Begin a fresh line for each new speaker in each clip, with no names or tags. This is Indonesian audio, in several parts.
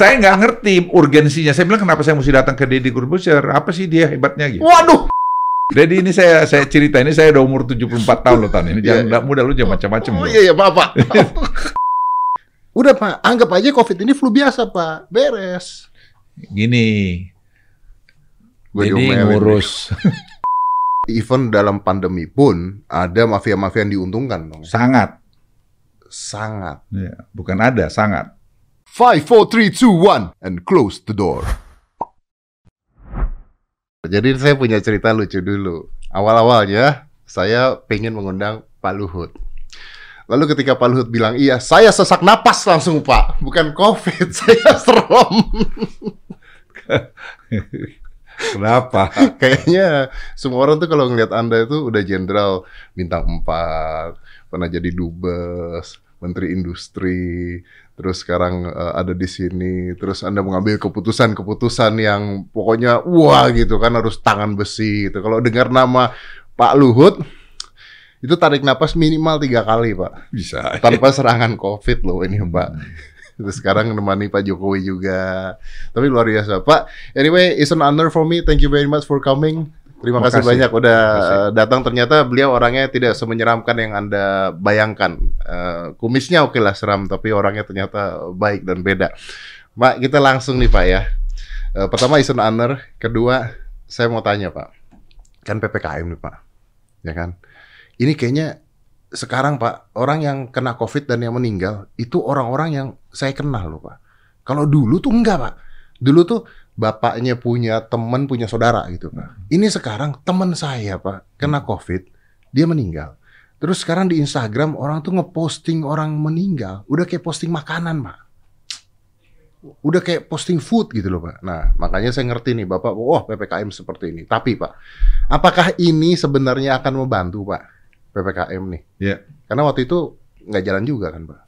saya nggak ngerti urgensinya. Saya bilang kenapa saya mesti datang ke Deddy Corbuzier? Apa sih dia hebatnya gitu?
Waduh.
Deddy ini saya saya cerita ini saya udah umur 74 tahun loh tahun ini. Jangan
Iya,
nggak muda lu jangan macam-macam.
Oh iya iya Pak, Pak. Udah Pak, anggap aja COVID ini flu biasa Pak. Beres.
Gini.
Gua
Jadi ngurus
Even dalam pandemi pun ada mafia-mafia yang diuntungkan dong.
sangat.
Sangat.
Ya, bukan ada, sangat.
Five, four, three, two, one, and close the door. Jadi saya punya cerita lucu dulu. Awal-awalnya saya pengen mengundang Pak Luhut. Lalu ketika Pak Luhut bilang iya, saya sesak napas langsung Pak, bukan COVID, saya serem.
Kenapa?
Kayaknya semua orang tuh kalau ngelihat Anda itu udah jenderal bintang 4, pernah jadi dubes, menteri industri, terus sekarang eh, ada di sini, terus Anda mengambil keputusan-keputusan yang pokoknya wah gitu kan harus tangan besi gitu. Kalau dengar nama Pak Luhut itu tarik napas minimal tiga kali Pak,
Bisa.
tanpa serangan COVID loh ini Pak. Terus sekarang menemani Pak Jokowi juga. Tapi luar biasa. Pak, anyway, it's an honor for me. Thank you very much for coming. Terima kasih,
Makasih.
banyak udah
kasih.
uh, datang. Ternyata beliau orangnya tidak semenyeramkan yang Anda bayangkan. Uh, kumisnya oke lah seram, tapi orangnya ternyata baik dan beda. Pak, kita langsung nih Pak ya. Uh, pertama, it's an honor. Kedua, saya mau tanya Pak. Kan PPKM nih Pak. Ya kan? Ini kayaknya sekarang Pak, orang yang kena COVID dan yang meninggal itu orang-orang yang saya kenal loh Pak. Kalau dulu tuh enggak Pak. Dulu tuh bapaknya punya teman, punya saudara gitu Pak. Ini sekarang teman saya Pak kena COVID, dia meninggal. Terus sekarang di Instagram orang tuh ngeposting orang meninggal, udah kayak posting makanan Pak. Udah kayak posting food gitu loh Pak. Nah makanya saya ngerti nih Bapak, wah PPKM seperti ini. Tapi Pak, apakah ini sebenarnya akan membantu Pak PPKM nih?
Ya.
Karena waktu itu nggak jalan juga kan, Pak?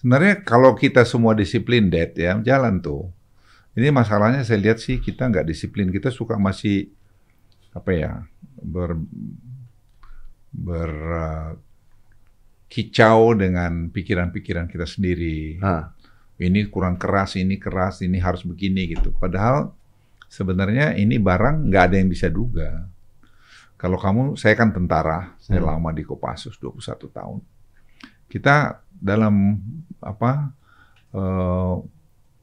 Sebenarnya kalau kita semua disiplin, Dad, ya jalan tuh. Ini masalahnya saya lihat sih kita nggak disiplin. Kita suka masih apa ya ber ber uh, kicau dengan pikiran-pikiran kita sendiri.
Nah,
Ini kurang keras, ini keras, ini harus begini gitu. Padahal sebenarnya ini barang nggak ada yang bisa duga. Kalau kamu, saya kan tentara, saya
Hmm.
lama di Kopassus 21 tahun. Kita dalam apa eh,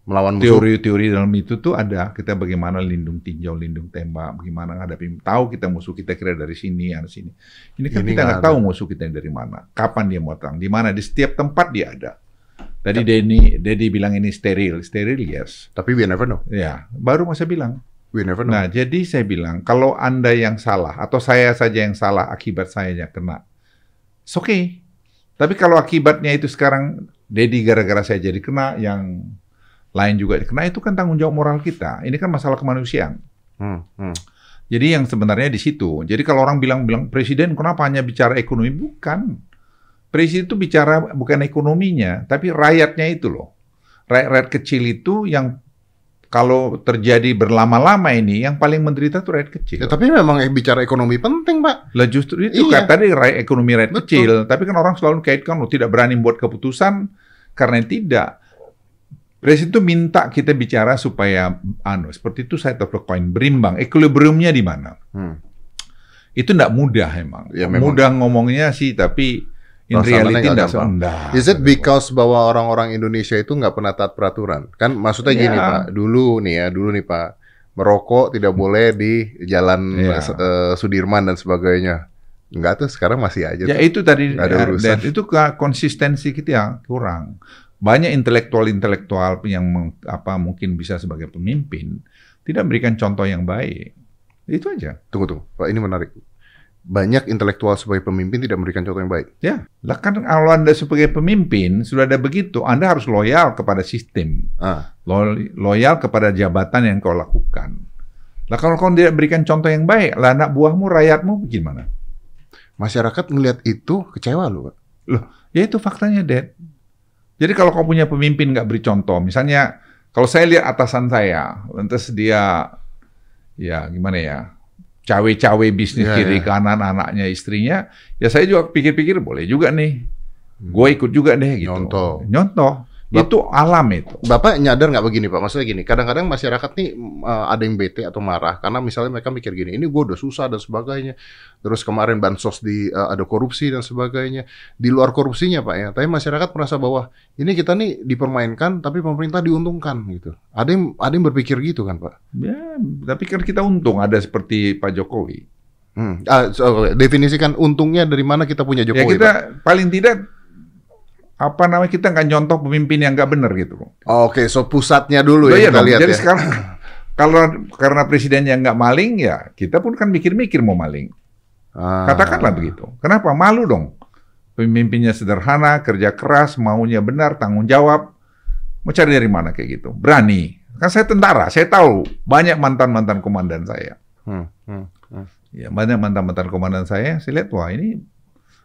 melawan
teori-teori dalam itu tuh ada kita bagaimana lindung tinjau, lindung tembak, bagaimana ngadapin tahu kita musuh kita kira dari sini, ada sini. Ini kan
Ini
kita
nggak
tahu musuh kita dari mana, kapan dia mau datang, di mana di setiap tempat dia ada. Tadi Denny, Dedi bilang ini steril, steril yes.
Tapi we never know.
Ya, baru mau saya bilang.
We never know.
Nah, jadi saya bilang, kalau Anda yang salah, atau saya saja yang salah akibat saya yang kena, it's okay. Tapi kalau akibatnya itu sekarang, Dedi gara-gara saya jadi kena, yang lain juga kena, itu kan tanggung jawab moral kita. Ini kan masalah kemanusiaan.
Hmm, hmm.
Jadi yang sebenarnya di situ. Jadi kalau orang bilang-bilang, Presiden kenapa hanya bicara ekonomi? Bukan. Presiden itu bicara bukan ekonominya, tapi rakyatnya itu loh. Rakyat-rakyat kecil itu yang kalau terjadi berlama-lama ini, yang paling menderita itu rakyat kecil.
Ya, tapi memang eh, bicara ekonomi penting, Pak.
Lah justru itu
Iya.
kan tadi rakyat ekonomi rakyat
Betul.
kecil, tapi kan orang selalu kaitkan lo tidak berani buat keputusan karena tidak. Presiden itu minta kita bicara supaya anu seperti itu saya tahu koin berimbang, equilibriumnya di mana?
Hmm.
Itu tidak mudah emang.
Ya, memang.
Mudah ngomongnya sih, tapi in reality tidak semudah.
Is it because bahwa orang-orang Indonesia itu nggak pernah taat peraturan? Kan maksudnya gini,
Ya.
Pak. Dulu nih ya, dulu nih, Pak. Merokok tidak boleh di jalan
Ya.
eh, Sudirman dan sebagainya. Enggak tuh, sekarang masih aja.
Ya
tuh.
itu tadi
Nggak ada
ya,
urusan.
dan itu konsistensi kita yang kurang. Banyak intelektual-intelektual yang meng- apa mungkin bisa sebagai pemimpin tidak memberikan contoh yang baik. Itu aja.
Tunggu, tunggu. Pak, ini menarik. Banyak intelektual sebagai pemimpin tidak memberikan contoh yang baik.
Ya, lah kan kalau Anda sebagai pemimpin sudah ada begitu, Anda harus loyal kepada sistem,
Ah,
lo- loyal kepada jabatan yang kau lakukan. Lah kalau kau tidak berikan contoh yang baik, lah anak buahmu, rakyatmu gimana?
masyarakat ngelihat itu kecewa loh, Pak.
Ya itu faktanya, Dad. Jadi kalau kau punya pemimpin nggak beri contoh, misalnya kalau saya lihat atasan saya, lantas dia, ya gimana ya, cawe-cawe bisnis
Ya,
kiri
ya.
kanan anaknya istrinya, ya saya juga pikir-pikir boleh juga nih, gue ikut juga deh gitu.
Nyontoh.
Nyontoh.
Bap-
itu alam itu.
Bapak nyadar nggak begini Pak? Maksudnya gini, kadang-kadang masyarakat nih eh, ada yang bete atau marah karena misalnya mereka mikir gini, ini gue udah susah dan sebagainya. Terus kemarin bansos di eh, ada korupsi dan sebagainya. Di luar korupsinya Pak ya, tapi masyarakat merasa bahwa ini kita nih dipermainkan, tapi pemerintah diuntungkan gitu. Ada yang ada yang berpikir gitu kan Pak?
Ya, tapi kan kita untung ada seperti Pak Jokowi.
Hmm. Ah, so, definisikan untungnya dari mana kita punya
ya
Jokowi
kita
Pak?
paling tidak apa namanya kita nggak nyontoh pemimpin yang nggak benar gitu.
Oh, Oke, so pusatnya dulu ya
iya
kita
dong.
lihat
Jadi
ya.
sekarang kalau karena presidennya nggak maling ya kita pun kan mikir-mikir mau maling.
Ah.
Katakanlah begitu. Kenapa? Malu dong. Pemimpinnya sederhana, kerja keras, maunya benar, tanggung jawab. Mau cari dari mana kayak gitu? Berani. Kan saya tentara, saya tahu banyak mantan-mantan komandan saya.
Hmm, hmm, hmm.
Ya, banyak mantan-mantan komandan saya, saya lihat wah ini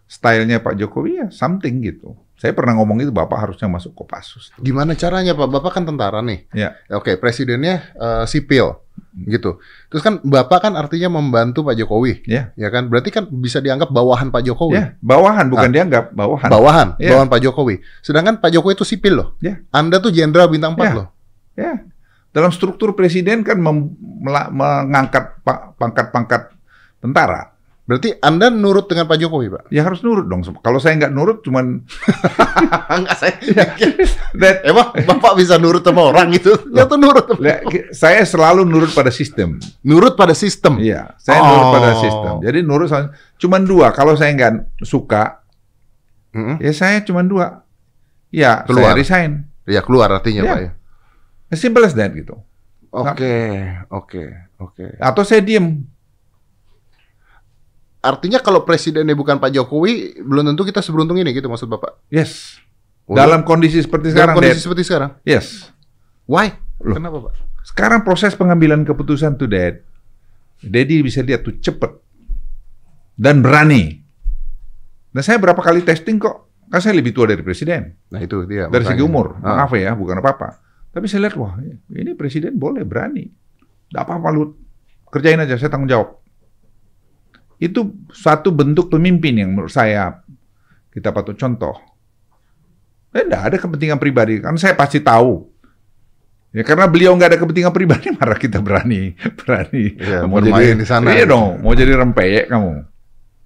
stylenya Pak Jokowi ya something gitu. Saya pernah ngomong itu Bapak harusnya masuk Kopassus.
Gimana caranya Pak? Bapak kan tentara nih.
Ya,
Oke, presidennya eh, sipil gitu. Terus kan Bapak kan artinya membantu Pak Jokowi,
ya,
ya kan? Berarti kan bisa dianggap bawahan Pak Jokowi.
ya, bawahan bukan dianggap bawahan.
Bawahan,
Ya.
bawahan Pak Jokowi. Sedangkan Pak Jokowi itu sipil loh.
Ya.
Anda tuh jenderal bintang 4
Ya.
loh.
Ya, dalam struktur presiden kan mengangkat pa- pangkat-pangkat tentara.
Berarti Anda nurut dengan Pak Jokowi, Pak?
Ya harus nurut dong. Kalau saya nggak nurut, cuman
Enggak saya.
that,
Emang Bapak bisa nurut sama orang gitu? Ya tuh nurut.
saya selalu nurut pada sistem.
Nurut pada sistem.
Iya, saya nurut pada
Oh.
sistem. Jadi nurut sama- cuman dua. Kalau saya nggak suka,
Mm-mm.
ya saya cuman dua. Ya,
Keluar.
saya resign.
Ya keluar artinya,
Ya.
Pak ya.
Simple as that gitu.
Oke, oke, oke.
Atau saya diem.
Artinya kalau presidennya bukan Pak Jokowi, belum tentu kita seberuntung ini gitu maksud Bapak.
Yes.
Oh,
Dalam kondisi seperti
dalam
sekarang,
kondisi
Dad.
seperti sekarang.
Yes.
Why?
Loh.
Kenapa, Pak?
Sekarang proses pengambilan keputusan tuh, Dad. Daddy bisa lihat tuh cepet dan berani. Dan saya berapa kali testing kok. Kan saya lebih tua dari presiden.
Nah, itu dia.
Dari
makanya.
segi umur.
Ah.
Maaf ya, bukan apa-apa. Tapi saya lihat, wah ini presiden boleh, berani. Tidak apa-apa lu. Kerjain aja, saya tanggung jawab. Itu satu bentuk pemimpin yang menurut saya kita patut contoh. Eh, enggak ada kepentingan pribadi. Kan saya pasti tahu. Ya karena beliau nggak ada kepentingan pribadi, marah kita berani, berani.
Iya, bermain di sana.
Iya dong, mau jadi rempeyek kamu.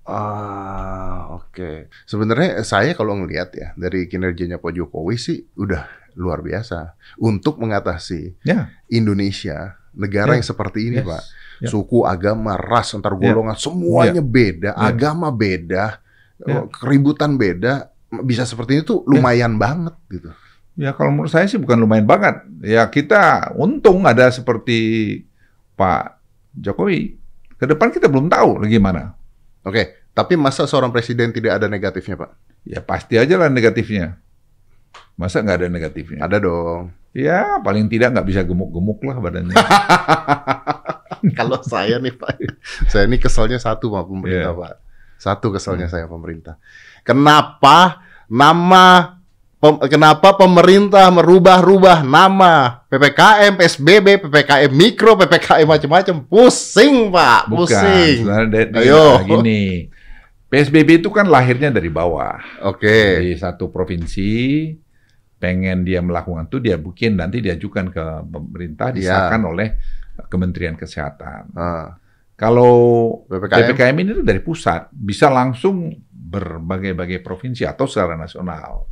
Ah, oke. Sebenarnya saya kalau ngelihat ya dari kinerjanya Pak Jokowi sih udah luar biasa untuk mengatasi
Ya,
Indonesia, negara
Ya.
yang seperti ini,
Yes.
Pak.
Ya.
Suku, agama, ras, antar golongan semuanya beda,
Ya.
agama beda,
Ya.
keributan beda. Bisa seperti itu lumayan banget gitu.
Ya kalau menurut saya sih bukan lumayan banget. Ya kita untung ada seperti Pak Jokowi. Ke depan kita belum tahu lagi gimana.
Oke, tapi masa seorang presiden tidak ada negatifnya, Pak?
Ya pasti aja lah negatifnya. Masa nggak ada negatifnya?
Ada dong.
Ya paling tidak nggak bisa gemuk-gemuk lah badannya.
Kalau saya nih Pak, saya ini keselnya satu sama pemerintah
Iya.
Pak. Satu keselnya saya pemerintah. Kenapa nama pem- kenapa pemerintah merubah-rubah nama PPKM, PSBB, PPKM mikro, PPKM macam-macam? Pusing Pak,
Bukan.
pusing.
Sebenarnya dari-
Ayo.
gini. PSBB itu kan lahirnya dari bawah.
Oke.
Di satu provinsi pengen dia melakukan itu dia bikin nanti diajukan ke pemerintah
Iya.
disahkan oleh Kementerian Kesehatan.
Ah,
Kalau
PPKM?
PPKM ini dari pusat, bisa langsung berbagai-bagai provinsi atau secara nasional.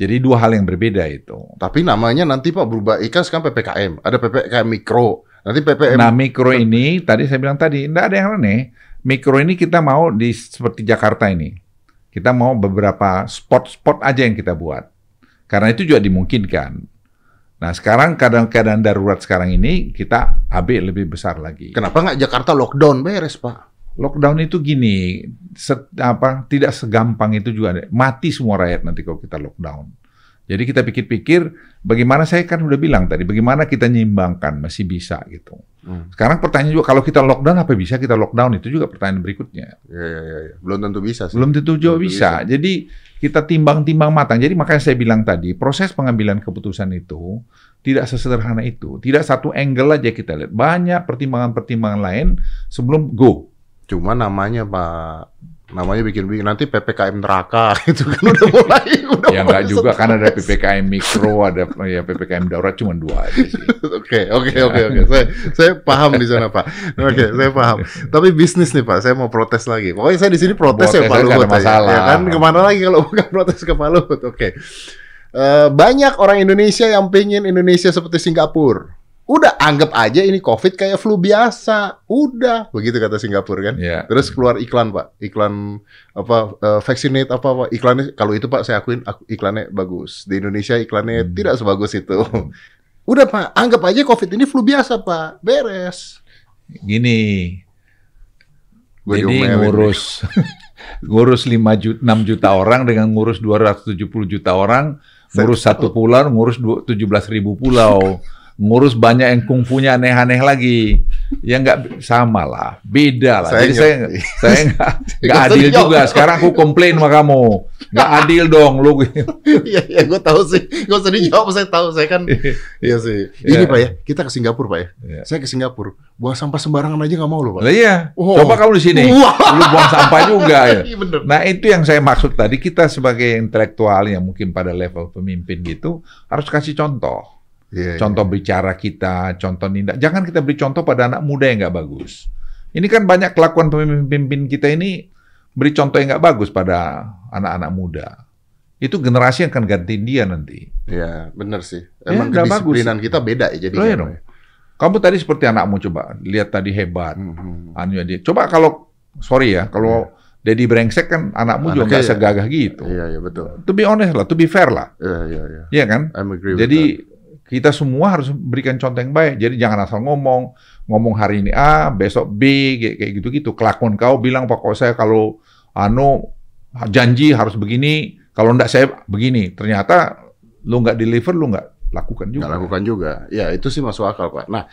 Jadi dua hal yang berbeda itu.
Tapi namanya nanti Pak berubah. Ikan sekarang PPKM, ada PPKM mikro. Nanti PPM
Nah mikro ini, tadi saya bilang tadi, enggak ada yang aneh. Mikro ini kita mau di seperti Jakarta ini. Kita mau beberapa spot-spot aja yang kita buat. Karena itu juga dimungkinkan. Nah sekarang keadaan-keadaan darurat sekarang ini kita AB lebih besar lagi.
Kenapa nggak Jakarta lockdown beres Pak?
Lockdown itu gini, se- apa tidak segampang itu juga. ada. Mati semua rakyat nanti kalau kita lockdown. Jadi kita pikir-pikir, bagaimana saya kan udah bilang tadi, bagaimana kita nyimbangkan masih bisa gitu.
Hmm.
Sekarang pertanyaan juga, kalau kita lockdown apa bisa kita lockdown? Itu juga pertanyaan berikutnya.
Ya, ya, ya. Belum tentu bisa sih.
Belum tentu juga
Belum
bisa. Jadi kita timbang-timbang matang. Jadi makanya saya bilang tadi, proses pengambilan keputusan itu tidak sesederhana itu. Tidak satu angle aja kita lihat. Banyak pertimbangan-pertimbangan lain sebelum go.
Cuma namanya Pak namanya bikin-bikin nanti PPKM neraka gitu kan udah mulai udah
Ya nggak juga kan ada PPKM mikro, ada ya PPKM darurat cuma dua aja sih.
Oke, oke, oke, oke. Saya saya paham di sana, Pak. Oke, saya paham. Tapi bisnis nih, Pak. Saya mau protes lagi. Pokoknya saya di sini protes, ya,
Protes
Pak
aja,
Luhut.
masalah.
Ya kan ke mana lagi kalau bukan protes ke Pak Luhut? Oke. Eh, banyak orang Indonesia yang pengen Indonesia seperti Singapura. Udah anggap aja ini COVID kayak flu biasa. Udah, begitu kata Singapura kan.
Ya.
Terus keluar iklan, Pak. Iklan apa eh, vaccinate apa Pak. Iklannya kalau itu Pak saya akuin aku- iklannya bagus. Di Indonesia iklannya
Hmm.
tidak sebagus itu. Udah Pak, anggap aja COVID ini flu biasa Pak, beres.
Gini,
Gua
jadi ngurus ngurus 5 juta, 6 juta orang dengan ngurus 270 juta orang, ngurus satu pulau, ngurus 17 ribu pulau, ngurus banyak yang kungfunya aneh-aneh lagi. Ya nggak sama lah, beda lah.
Saya
Jadi saya saya nggak nggak adil juga. Sekarang aku komplain sama kamu, nggak adil dong lu.
Iya, iya, gue tahu sih. Gak usah dijawab, saya tahu. Saya kan, iya sih. Ini
Iya.
Pak ya, kita ke Singapura Pak ya.
Iya.
Saya ke Singapura, buang sampah sembarangan aja nggak mau loh Pak.
Lah iya,
Oh.
coba kamu di sini, lu buang sampah juga ya.
Iya bener.
Nah itu yang saya maksud tadi kita sebagai intelektual yang mungkin pada level pemimpin gitu harus kasih contoh.
Iya,
Contoh bicara kita, contoh nindak. Jangan kita beri contoh pada anak muda yang nggak bagus. Ini kan banyak kelakuan pemimpin-pemimpin kita ini beri contoh yang nggak bagus pada anak-anak muda. Itu generasi yang akan gantiin dia nanti.
Iya, bener sih.
Ya,
Emang
nggak
kedisiplinan kita beda ya jadi.
Ya. Kamu tadi seperti anakmu coba lihat tadi hebat.
Hmm,
Anunya dia. Coba kalau sorry ya, kalau Dedi brengsek kan anakmu juga
Anaknya
nggak
ya.
segagah gitu.
Iya, iya betul.
To be honest lah, to be fair lah.
Iya, iya, iya.
Iya kan?
I'm agree with
Jadi kita semua harus berikan contoh yang baik. Jadi jangan asal ngomong, ngomong hari ini A, besok B, kayak gitu-gitu. Kelakuan kau bilang pokok saya kalau anu janji harus begini, kalau enggak saya begini. Ternyata lu nggak deliver, lu nggak lakukan juga.
Nggak lakukan juga. Ya, itu sih masuk akal, Pak. Nah,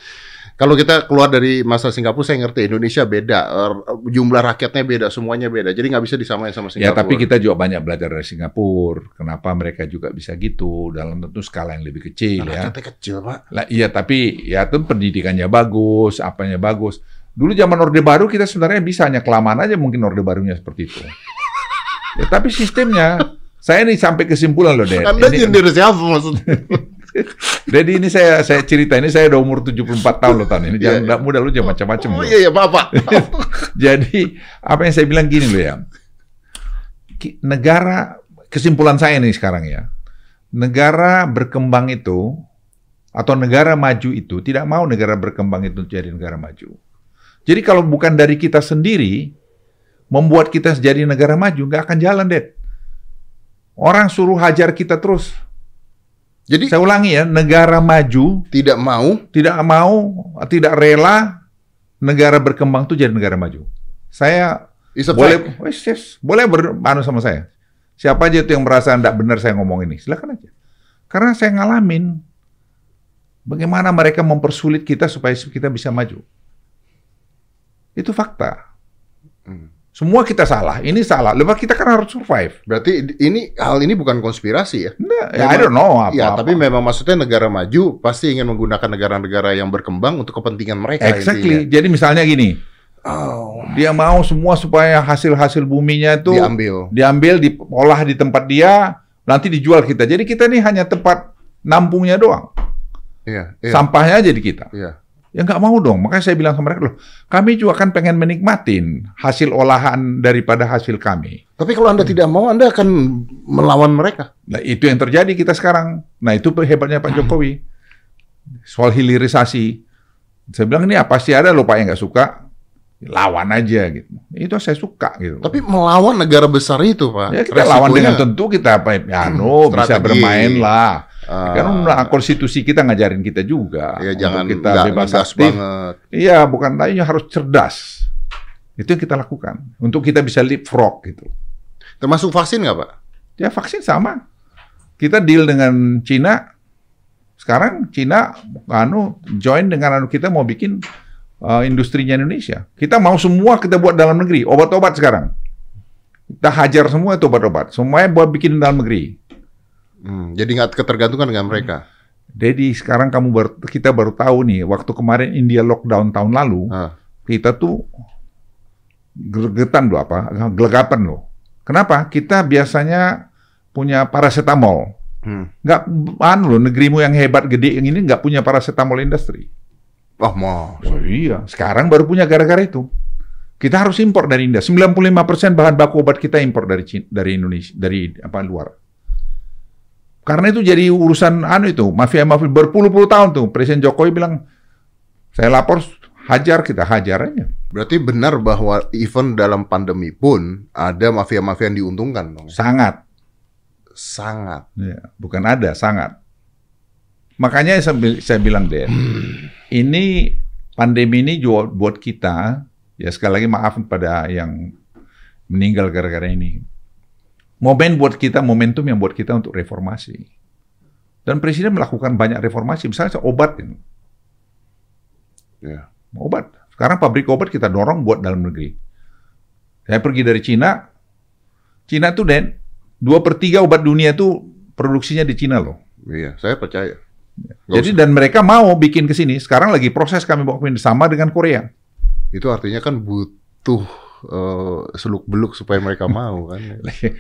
kalau kita keluar dari masa Singapura, saya ngerti Indonesia beda, Er, jumlah rakyatnya beda, semuanya beda. Jadi nggak bisa disamain sama
Ya,
Singapura.
tapi kita juga banyak belajar dari Singapura. Kenapa mereka juga bisa gitu dalam tentu skala yang lebih kecil
Nah,
ya.
kecil, Pak.
Lah iya tapi ya itu pendidikannya bagus, apanya bagus. Dulu zaman Orde Baru kita sebenarnya bisa hanya kelamaan aja mungkin Orde Barunya seperti itu. Ya, tapi sistemnya saya nih sampai kesimpulan loh, Ded.
Anda
Ini,
nyindir siapa maksudnya?
Dedi ini saya saya cerita ini saya udah umur 74 tahun loh tahun ini. Jangan
Iya,
nggak muda lu jangan macam-macam.
Oh
loh.
iya, iya, Pak, Pak.
Jadi apa yang saya bilang gini loh ya. Negara kesimpulan saya nih sekarang ya. Negara berkembang itu atau negara maju itu tidak mau negara berkembang itu jadi negara maju. Jadi kalau bukan dari kita sendiri membuat kita jadi negara maju nggak akan jalan, Ded. Orang suruh hajar kita terus.
Jadi
Saya ulangi ya, negara maju
tidak mau
tidak mau, tidak rela negara berkembang itu jadi negara maju. Saya boleh,
fact.
wes, yes, boleh beranu sama saya. Siapa aja itu yang merasa tidak benar saya ngomong ini, silakan aja. Karena saya ngalamin bagaimana mereka mempersulit kita supaya kita bisa maju. Itu fakta.
Hmm.
Semua kita salah, ini salah. Lepas kita kan harus survive.
Berarti ini hal ini bukan konspirasi ya?
Nah, ya, I don't know apa.
Ya, tapi memang maksudnya negara maju pasti ingin menggunakan negara-negara yang berkembang untuk kepentingan mereka
exactly.
intinya.
Jadi misalnya gini,
Oh,
dia mau semua supaya hasil-hasil buminya itu
diambil.
diambil, diolah di tempat dia, nanti dijual kita. Jadi kita ini hanya tempat nampungnya doang.
Iya, iya.
Sampahnya aja di kita.
Iya.
Ya nggak mau dong. Makanya saya bilang sama mereka, loh, kami juga kan pengen menikmatin hasil olahan daripada hasil kami.
Tapi kalau Anda tidak mau, Anda akan melawan mereka.
Nah, itu yang terjadi kita sekarang. Nah, itu hebatnya Pak Jokowi. Soal hilirisasi. Saya bilang ini apa sih ada loh Pak yang nggak suka? Lawan aja gitu. Itu saya suka gitu.
Tapi melawan negara besar itu, Pak.
ya kita lawan dengan tentu kita apa ya no, bisa
Strategi.
bermain lah. Kan nah, konstitusi kita ngajarin kita juga.
ya jangan
kita
nggak
bebas
ngegas
aktif.
banget.
Iya, bukan lainnya harus cerdas. Itu yang kita lakukan untuk kita bisa leapfrog gitu.
Termasuk vaksin nggak, Pak?
Ya vaksin sama. Kita deal dengan Cina. Sekarang Cina anu join dengan anu kita mau bikin uh, industrinya Indonesia. Kita mau semua kita buat dalam negeri, obat-obat sekarang. Kita hajar semua itu obat-obat. Semuanya buat bikin dalam negeri.
Hmm, jadi nggak ketergantungan dengan mereka.
Jadi sekarang kamu baru kita baru tahu nih waktu kemarin India lockdown tahun lalu
Ah,
kita tuh gregetan loh apa, gelegapan loh. Kenapa? Kita biasanya punya paracetamol.
Hmm.
Nggak, anu loh, negerimu yang hebat gede yang ini nggak punya paracetamol industri.
Oh, mau.
Oh iya, sekarang baru punya gara-gara itu. Kita harus impor dari India. 95% bahan baku obat kita impor dari Cina, dari Indonesia, dari apa luar. Karena itu jadi urusan anu itu, mafia-mafia berpuluh-puluh tahun tuh. Presiden Jokowi bilang, saya lapor, hajar kita, hajar aja.
Berarti benar bahwa even dalam pandemi pun ada mafia-mafia yang diuntungkan dong.
Sangat.
Sangat.
Ya, bukan ada, sangat. Makanya saya, bil- saya bilang deh, ini pandemi ini juga buat kita, ya sekali lagi maaf pada yang meninggal gara-gara ini. Momen buat kita, momentum yang buat kita untuk reformasi. Dan Presiden melakukan banyak reformasi, misalnya obat ini.
Ya.
Obat. Sekarang pabrik obat kita dorong buat dalam negeri. Saya pergi dari Cina, Cina tuh Den, dua per tiga obat dunia tuh produksinya di Cina loh.
Iya, saya percaya. Nggak
Jadi dan mereka mau bikin ke sini. Sekarang lagi proses kami bawa ke sama dengan Korea.
Itu artinya kan butuh eh, seluk-beluk supaya mereka mau kan.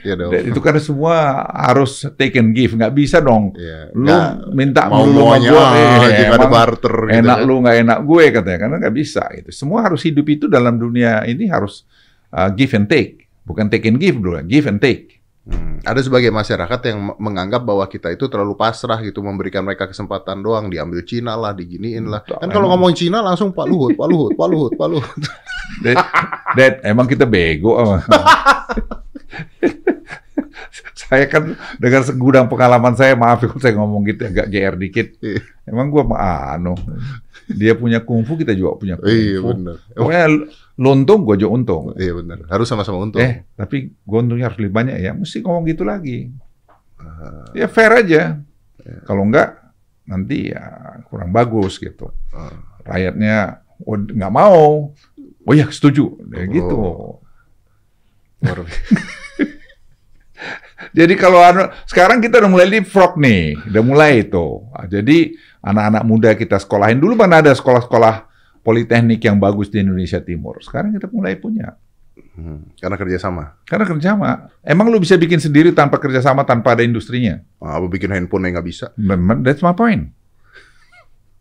Iya dong.
Itu kan semua harus take and give, nggak bisa dong.
Iya.
Lu
Nggak
minta
mau
sama
maunya
gua,
aja,
eh,
nggak ada barter gitu
enak
kan.
lu nggak enak gue katanya, karena nggak bisa. Itu semua harus hidup itu dalam dunia ini harus uh, give and take, bukan take and give dulu, give and take.
Hmm. Ada sebagai masyarakat yang me- menganggap bahwa kita itu terlalu pasrah gitu memberikan mereka kesempatan doang diambil Cina lah diginiin lah kan kalau ngomong Cina langsung Pak Luhut Pak Luhut Pak Luhut Pak Luhut
Dad, Dad, emang kita bego apa? saya kan dengan segudang pengalaman saya, maaf kalau saya ngomong gitu agak GR dikit.
Iya.
Emang gua mah anu. Dia punya kungfu, kita juga punya kungfu.
iya benar
Pokoknya lu untung, gua juga untung.
iya benar harus sama-sama untung
Eh, tapi gua untungnya harus lebih banyak ya. Mesti ngomong gitu lagi.
Ah,
Ya fair aja. Kalau enggak, nanti ya kurang bagus gitu.
ah.
Rakyatnya oh, nggak mau. Oh ya setuju. Ya, gitu.
Oh. Biasa.
Jadi kalau anu, sekarang kita udah mulai leapfrog nih, udah mulai itu. Jadi anak-anak muda kita sekolahin dulu mana ada sekolah-sekolah politeknik yang bagus di Indonesia Timur. Sekarang kita mulai punya.
Hmm, karena kerjasama
Karena kerjasama. Emang lu bisa bikin sendiri tanpa kerjasama tanpa ada industrinya?
ah, apa bikin handphone yang nggak bisa
that's my point.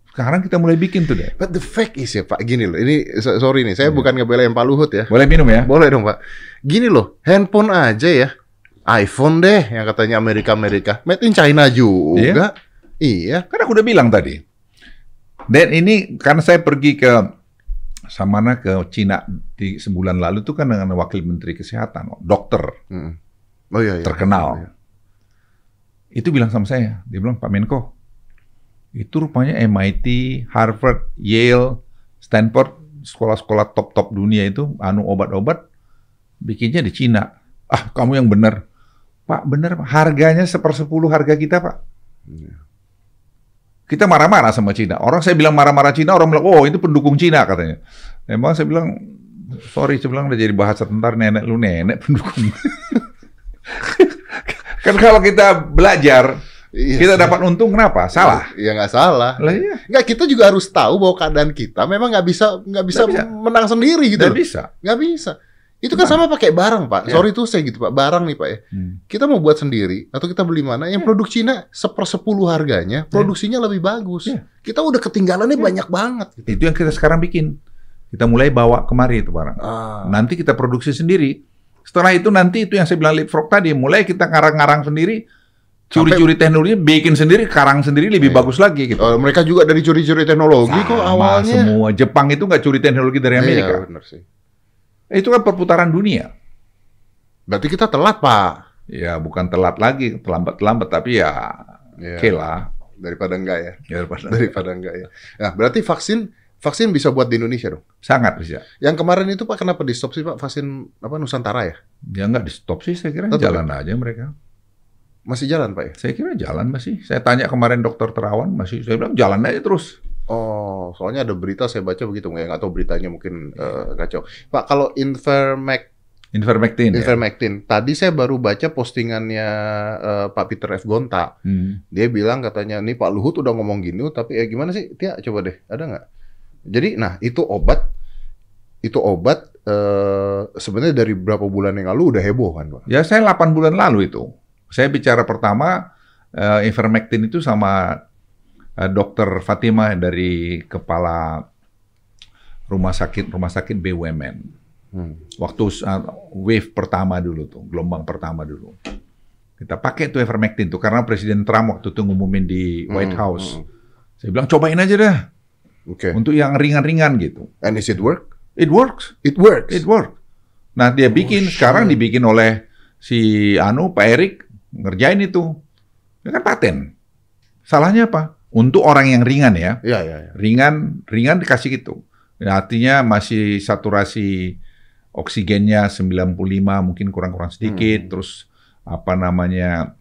Sekarang kita mulai bikin tuh deh.
but the fact is ya Pak gini loh ini so- sorry nih
Iya.
saya bukan ngebelain Pak Luhut ya
Boleh minum ya?
Boleh dong Pak. Gini loh, handphone aja ya. iPhone deh yang katanya Amerika-Amerika. Made in China juga. Iya.
Kan aku udah bilang tadi. Dan ini karena saya pergi ke Samana ke Cina di sebulan lalu tuh kan dengan wakil menteri kesehatan, dokter
Mm. Oh iya, iya.
terkenal.
Iya.
Itu bilang sama saya, dia bilang Pak Menko, itu rupanya MIT, Harvard, Yale, Stanford, sekolah-sekolah top-top dunia itu anu obat-obat bikinnya di Cina. Ah, kamu yang benar. Pak, benar, Pak. harganya sepersepuluh harga kita, Pak.
Iya.
Kita marah-marah sama Cina. Orang saya bilang marah-marah Cina, orang bilang, oh itu pendukung Cina katanya. Emang saya bilang, sorry, saya bilang udah jadi bahasa tentar nenek lu nenek pendukung. kan kalau kita belajar,
Iya
kita dapat untung kenapa? Salah.
Iya nggak salah.
Lah iya,
Nggak kita juga harus tahu bahwa keadaan kita memang nggak bisa nggak bisa,
Nggak bisa.
menang sendiri gitu. loh.
bisa.
Nggak bisa. Itu kan sama pakai barang pak.
Iya.
Sorry tuh saya gitu pak. Barang nih pak ya.
Hmm.
Kita mau buat sendiri atau kita beli mana? Yang
Iya.
produk Cina sepersepuluh harganya, produksinya lebih bagus.
Iya.
Kita udah ketinggalannya banyak banget. Gitu.
Itu yang kita sekarang bikin. Kita mulai bawa kemari itu barang.
Ah.
Nanti kita produksi sendiri. Setelah itu nanti itu yang saya bilang leapfrog tadi, mulai kita ngarang-ngarang sendiri, curi-curi teknologi, bikin sendiri, karang sendiri lebih
Iya.
bagus lagi gitu.
Oh, mereka juga dari curi-curi teknologi kok
Sama
awalnya.
semua Jepang itu nggak curi teknologi dari Amerika.
Iya, benar sih.
Itu kan perputaran dunia.
Berarti kita telat, Pak.
Ya bukan telat lagi, terlambat-terlambat, tapi ya
Iya.
oke lah.
Daripada enggak ya.
Ya, daripada-
Daripada enggak ya. Nah, berarti vaksin vaksin bisa buat di Indonesia dong.
Sangat bisa.
Yang kemarin itu Pak kenapa di stop sih Pak vaksin apa Nusantara ya?
Ya nggak di stop sih, saya kira
Tetap
jalan aja mereka.
Masih jalan Pak ya?
Saya kira jalan masih. Saya tanya kemarin dokter Terawan, masih. Saya bilang jalan aja terus.
Oh, soalnya ada berita saya baca begitu nggak nggak tahu beritanya mungkin eh, kacau. Pak kalau Invermac
Ivermectin. ya.
Ivermectin, tadi saya baru baca postingannya eh, Pak Peter F Gonta.
Hmm.
Dia bilang katanya nih Pak Luhut udah ngomong gini, tapi ya gimana sih? Tia coba deh, ada nggak? Jadi, nah itu obat, itu obat eh, sebenarnya dari berapa bulan yang lalu udah heboh kan, Pak?
Ya saya 8 bulan lalu itu. Saya bicara pertama eh, ivermectin itu sama eh, dokter Fatima dari kepala rumah sakit rumah sakit BUMN.
Hmm.
Waktu uh, wave pertama dulu tuh, gelombang pertama dulu. Kita pakai tuh ivermectin tuh karena Presiden Trump waktu itu ngumumin di White
Hmm,
House.
hmm.
Saya bilang cobain aja dah
Oke.
untuk yang ringan-ringan gitu.
And is it work?
It works.
It works.
It work. Nah dia bikin
Oh, shit.
sekarang dibikin oleh si Anu Pak Erik ngerjain itu. Ini kan paten. Salahnya apa? Untuk orang yang ringan ya,
Iya, iya, iya.
ringan ringan dikasih gitu. Ya, artinya masih saturasi oksigennya 95 mungkin kurang-kurang sedikit,
Hmm.
terus apa namanya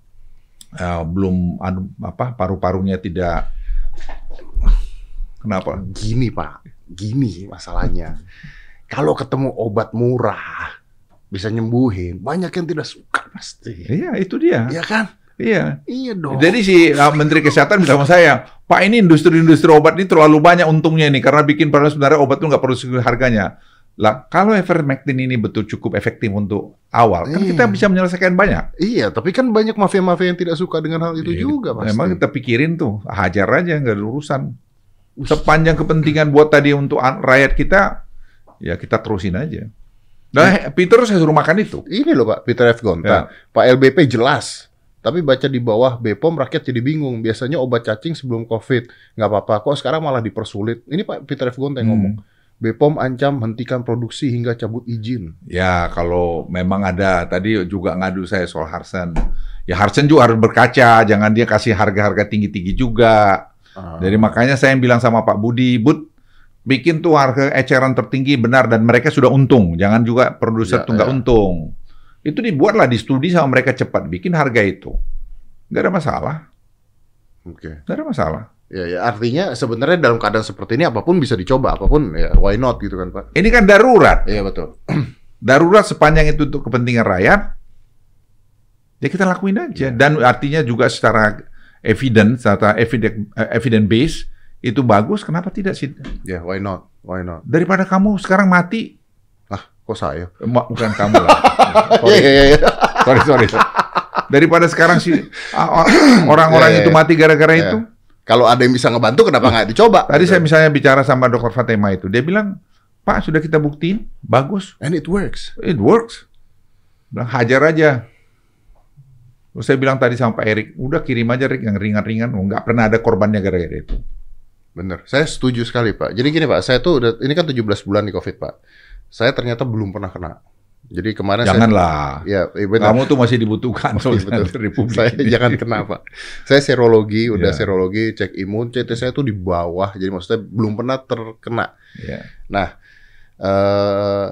eh, belum anu, apa paru-parunya tidak kenapa?
Gini, Pak. Gini masalahnya. Kalau ketemu obat murah bisa nyembuhin, banyak yang tidak suka pasti.
Iya itu dia.
Iya kan?
Iya.
Iya dong.
Jadi si uh, Menteri Kesehatan bilang sama saya, Pak ini industri-industri obat ini terlalu banyak untungnya ini karena bikin padahal sebenarnya obat itu nggak perlu segitu harganya. Lah kalau ivermectin ini betul cukup efektif untuk awal, kan
Iya.
kita bisa menyelesaikan banyak.
Iya, tapi kan banyak mafia-mafia yang tidak suka dengan hal itu
Iya,
juga, pasti.
Memang kita pikirin tuh, hajar aja nggak ada urusan. Sepanjang kepentingan buat tadi untuk rakyat kita, ya kita terusin aja. Nah, Peter saya suruh makan itu.
Ini loh Pak, Peter F. Gonta. Pak LBP jelas. Tapi baca di bawah BPOM rakyat jadi bingung. Biasanya obat cacing sebelum COVID. Nggak apa-apa. Kok sekarang malah dipersulit? Ini Pak Peter F. Gonta yang
Hmm.
ngomong. BPOM ancam hentikan produksi hingga cabut izin.
Ya kalau memang ada tadi juga ngadu saya soal Harsen. Ya Harsen juga harus berkaca, jangan dia kasih harga-harga tinggi-tinggi juga.
Ah.
Jadi makanya saya yang bilang sama Pak Budi, Bud, bikin tuh harga eceran tertinggi benar dan mereka sudah untung. Jangan juga produser
Ya,
tuh nggak
ya.
untung. Itu dibuatlah di studi sama mereka cepat bikin harga itu. Nggak ada masalah,
Oke.
nggak ada masalah.
Ya, ya, artinya sebenarnya dalam keadaan seperti ini apa pun bisa dicoba, apa pun ya why not gitu kan Pak?
Ini kan darurat.
Iya betul.
darurat sepanjang itu untuk kepentingan rakyat, ya kita lakuin aja. Dan artinya juga secara evidence, secara evidence, evidence base itu bagus. Kenapa tidak sih?
Ya why not? Why not?
Daripada kamu sekarang mati,
kok saya?
Ma- bukan kamu lah.
Iya, iya, iya.
sorry, sorry, sorry. Daripada sekarang si ah, orang-orang
Iya, iya,
itu
iya.
mati gara-gara
Iya.
itu.
Kalau ada yang bisa ngebantu, kenapa nggak dicoba?
Tadi
Gitu.
saya misalnya bicara sama Dr. Fatima itu, dia bilang, Pak sudah kita buktiin, bagus.
And it works.
It works. Bilang hajar aja. Terus saya bilang tadi sama Pak Erik, udah kirim aja Rick yang ringan-ringan, oh, nggak pernah ada korbannya gara-gara itu.
Bener. Saya setuju sekali, Pak. Jadi gini, Pak. Saya tuh udah, ini kan 17 bulan nih COVID, Pak. Saya ternyata belum pernah kena. Jadi kemarin
Janganlah.
saya... Ya, benar.
Kamu tuh masih dibutuhkan soalnya
betul.
Republik
Saya
ini.
jangan kena, Pak. Saya serologi, udah
Iya.
serologi, cek imun, CT saya tuh di bawah. Jadi maksudnya belum pernah terkena.
Ya.
Nah, eh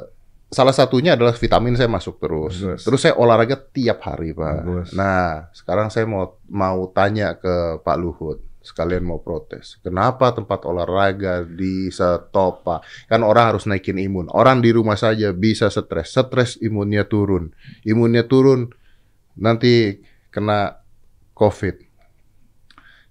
salah satunya adalah vitamin saya masuk terus.
Bagus.
Terus saya olahraga tiap hari, Pak.
Bagus.
Nah, sekarang saya mau mau tanya ke Pak Luhut. Sekalian mau protes. Kenapa tempat olahraga di stop, Pak? Kan orang harus naikin imun. Orang di rumah saja bisa stres. Stres imunnya turun. Imunnya turun, nanti kena COVID.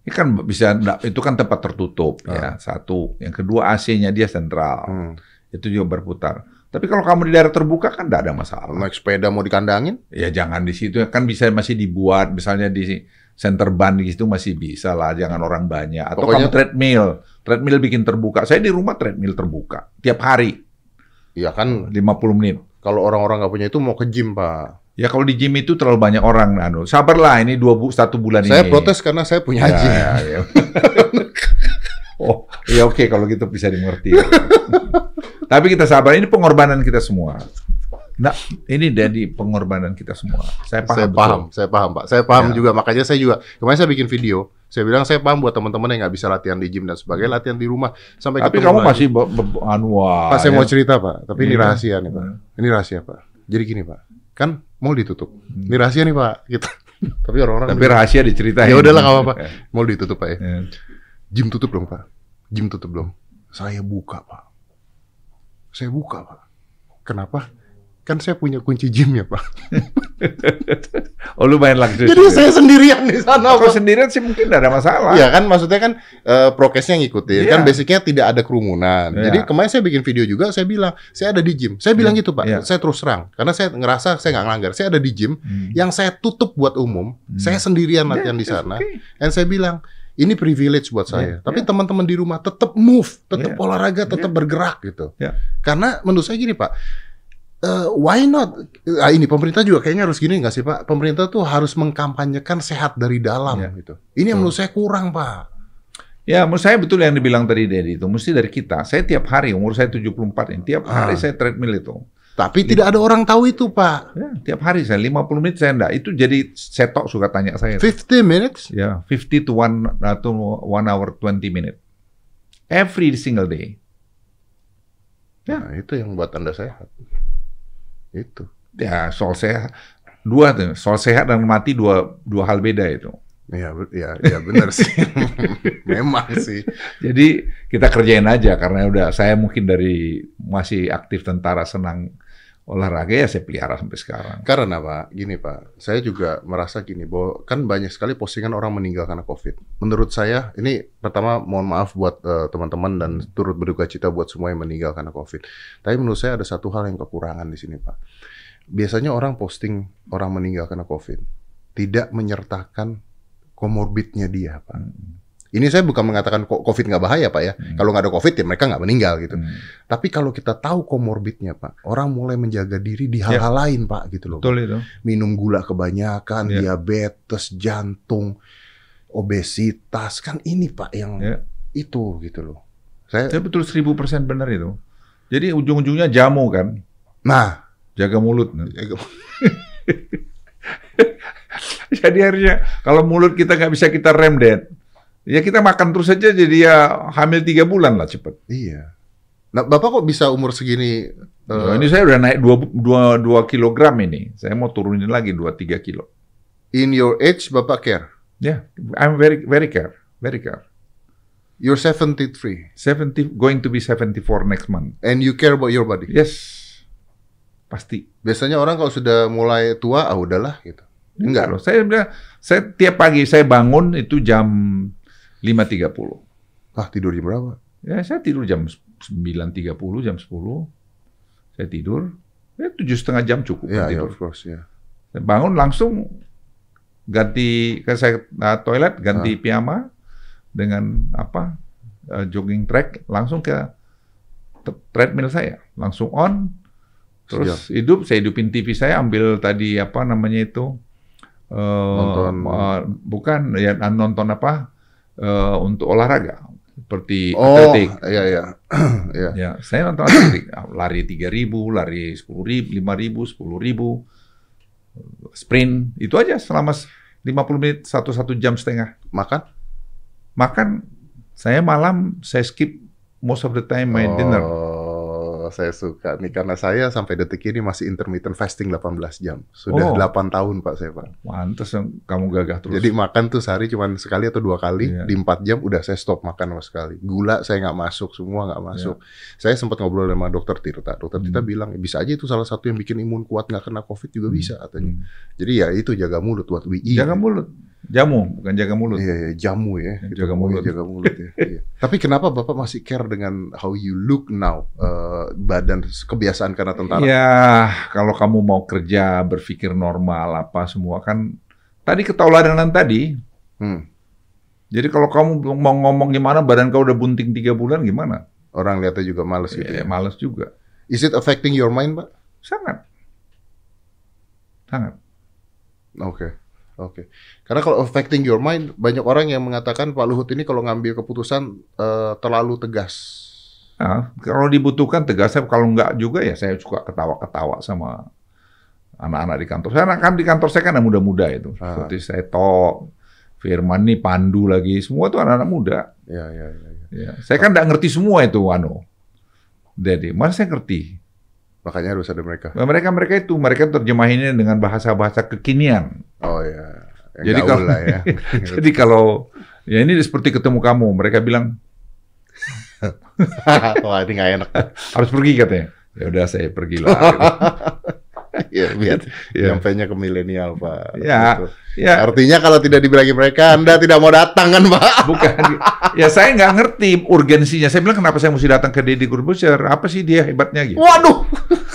Ini kan bisa, nggak- itu kan tempat tertutup ya, satu. Yang kedua AC-nya dia sentral.
Hmm.
Itu juga berputar. Tapi kalau kamu di daerah terbuka kan nggak ada masalah.
Naik sepeda mau dikandangin?
Ya jangan di situ kan bisa masih dibuat misalnya di center ban di situ masih bisa lah jangan orang banyak. Atau
Pokoknya-
kamu treadmill. Treadmill bikin terbuka. Saya di rumah treadmill terbuka tiap hari.
Ya kan?
50 menit.
Kalau orang-orang nggak punya itu mau ke gym, Pak.
ya kalau di gym itu terlalu banyak orang anu sabarlah ini dua bu satu bulan
Saya
ini.
protes karena saya punya
ya,
gym.
ya, ya. oh ya oke kalau gitu bisa dimengerti. Tapi kita sabar ini pengorbanan kita semua Nah, ini dari pengorbanan kita semua. Saya paham.
saya
betul.
paham, saya paham Pak. Saya paham
Ya.
juga, makanya saya juga kemarin saya bikin video. Saya bilang saya paham buat teman-teman yang nggak bisa latihan di gym dan sebagainya, latihan di rumah sampai
Tapi kamu
lagi.
masih be- be- anu wah,
Pak, saya
ya.
mau cerita Pak, tapi ini
Iya.
rahasia nih Pak. Ini rahasia Pak. Jadi gini Pak, kan mau ditutup. Ini rahasia nih Pak. Gitu. tapi orang-orang
Hmm. Tapi rahasia diceritain.
Ya udahlah, nggak apa-apa. mau ditutup Pak ya.
Ya.
Gym tutup dong Pak. Gym tutup dong. Saya buka Pak. Saya buka Pak. Kenapa? Kan saya punya kunci gymnya Pak.
Oh lu main luxury.
Jadi saya sendirian di sana.
Kalau sendirian sih mungkin nggak ada masalah.
Iya kan maksudnya kan eh, prokesnya ngikutin
Iya.
kan basicnya tidak ada kerumunan.
Iya.
Jadi kemarin saya bikin video juga saya bilang saya ada di gym. Saya bilang gitu Pak.
Iya.
Saya terus terang karena saya ngerasa saya nggak ngelanggar. Saya ada di gym
Hmm.
yang saya tutup buat umum.
Hmm.
Saya sendirian latihan di
Yeah,
sana.
it's okay.
Dan saya bilang ini privilege buat saya.
Iya,
Tapi teman-teman di rumah tetap move, tetap
Iya.
olahraga, tetap
Iya.
bergerak gitu.
Iya.
Karena menurut saya gini Pak. Eh, why not? Ah, ini pemerintah juga kayaknya harus gini nggak sih Pak? Pemerintah tuh harus mengkampanyekan sehat dari dalam
Iya.
gitu. Ini yang menurut saya kurang Pak.
Ya, menurut saya betul yang dibilang tadi Dedi itu. Mesti dari kita. Saya tiap hari, umur saya 74 ini, tiap hari
Ah.
saya treadmill itu.
Tapi tidak ada orang tahu itu Pak.
Ya, tiap hari saya 50 menit saya enggak. Itu jadi setok suka tanya saya.
50 minutes?
Ya, 50 to 1 atau 1 hour 20 minute. Every single day. Ya.
Nah, itu yang buat Anda sehat. Itu.
Ya, soal sehat. Dua tuh, soal sehat dan mati dua dua hal beda itu.
Iya, be- ya, ya benar sih. Memang sih.
Jadi kita kerjain aja karena udah saya mungkin dari masih aktif tentara senang olahraga ya saya pelihara sampai sekarang.
Karena Pak, gini Pak, saya juga merasa gini bahwa kan banyak sekali postingan orang meninggal karena COVID. Menurut saya, ini pertama mohon maaf buat eh, teman-teman dan turut berduka cita buat semua yang meninggal karena COVID. Tapi menurut saya ada satu hal yang kekurangan di sini Pak. Biasanya orang posting orang meninggal karena COVID tidak menyertakan komorbidnya dia Pak. Ini saya bukan mengatakan COVID nggak bahaya Pak ya.
Hmm.
Kalau nggak ada COVID ya mereka nggak meninggal gitu.
Hmm.
Tapi kalau kita tahu komorbidnya Pak, orang mulai menjaga diri di hal-hal lain Pak gitu loh.
Betul itu.
minum gula kebanyakan,
Ya.
diabetes, jantung, obesitas kan ini pak yang
Ya.
itu gitu loh. Saya,
Saya betul 1000% benar itu. Jadi ujung-ujungnya jamu kan,
nah,
jaga mulut. Jadi harusnya kalau mulut kita nggak bisa kita rem Dad. Ya kita makan terus aja jadi ya hamil tiga bulan lah cepet.
iya. Nah, bapak kok bisa umur segini? eh,
Nah, ini saya udah naik 2, 2, kilogram ini. Saya mau turunin lagi 2-3 kilo.
in your age, bapak care.
Ya, I'm very very care, very care.
You're 73
70 going to be 74 next month.
and you care about your body.
Yes. Pasti.
Biasanya orang kalau sudah mulai tua, ah udahlah gitu.
Enggak loh. Saya bilang saya tiap pagi saya bangun itu jam 5.30.
Ah tidur jam berapa?
Ya, saya tidur jam 9.30, jam 10. Saya tidur. Ya, tujuh setengah jam cukup
Ya, ya,
tidur.
of course ya.
Saya bangun langsung ganti ke saya uh, toilet, ganti piyama dengan apa uh, jogging track, langsung ke treadmill saya, langsung on. Terus hidup, saya hidupin TV saya, ambil tadi apa namanya itu uh,
Nonton.
uh, bukan ya nonton apa uh, untuk olahraga seperti
Oh,
atletik.
iya iya. Iya.
Ya, saya nonton atletik, lari 3000, lari 10000, 5000, 10000, sprint, itu aja selama 50 menit, satu satu jam setengah.
Makan?
Makan, saya malam saya skip most of the time my dinner.
Saya suka nih karena saya sampai detik ini masih intermittent fasting 18 jam. Sudah
Oh.
8 tahun Pak saya Pak.
Mantes yang kamu gagah terus.
Jadi makan tuh sehari cuma sekali atau dua kali
Iya.
di 4 jam udah saya stop makan sama sekali. Gula saya nggak masuk, semua nggak masuk. Saya sempat ngobrol sama dokter Tirta. Dokter Tirta
Hmm.
bilang bisa aja itu salah satu yang bikin imun kuat nggak kena COVID juga
Hmm.
bisa katanya.
Hmm.
Jadi ya itu jaga mulut buat eat.
Jaga mulut, jamu bukan jaga mulut.
Iya, iya, jamu ya.
Jaga mulut.
Jaga mulut ya. iya. Tapi kenapa Bapak masih care dengan how you look now? Eh, badan kebiasaan karena tentara.
Ya, kalau kamu mau kerja, berpikir normal apa semua kan tadi ketauladanan tadi.
Hmm.
Jadi kalau kamu mau ngomong gimana badan kau udah bunting tiga bulan gimana?
Orang lihatnya juga males gitu
Ya,
ya.
males juga.
Is it affecting your mind, Pak?
Sangat. Sangat.
Oke. Oke. Karena kalau affecting your mind, banyak orang yang mengatakan Pak Luhut ini kalau ngambil keputusan eh, terlalu tegas.
Nah, kalau dibutuhkan tegas, saya kalau enggak juga ya saya suka ketawa-ketawa sama anak-anak di kantor. Saya kan di kantor saya kan anak muda-muda itu.
Ah.
Seperti saya Tok, Firman nih, Pandu lagi, semua tuh anak-anak muda.
Ya, ya, ya. ya.
Ya. Saya kan enggak ngerti semua itu, Wano. Jadi, mana saya ngerti?
Makanya harus ada mereka.
Nah, Mereka mereka itu mereka terjemahinnya dengan bahasa-bahasa kekinian.
Oh ya. Yang
Jadi kalau-
lah ya.
Jadi kalau ya ini seperti ketemu kamu, mereka bilang
Wah ini nggak enak.
harus pergi katanya. Ya udah saya pergilah.
ya biar
Iya.
nyampainya ke milenial pak.
Ya,
Gitu.
ya
Artinya kalau tidak dibilangin mereka, anda tidak mau datang kan pak?
bukan. ya saya nggak ngerti urgensinya. Saya bilang kenapa saya mesti datang ke Deddy Corbuzier? Apa sih dia hebatnya gitu?
Waduh.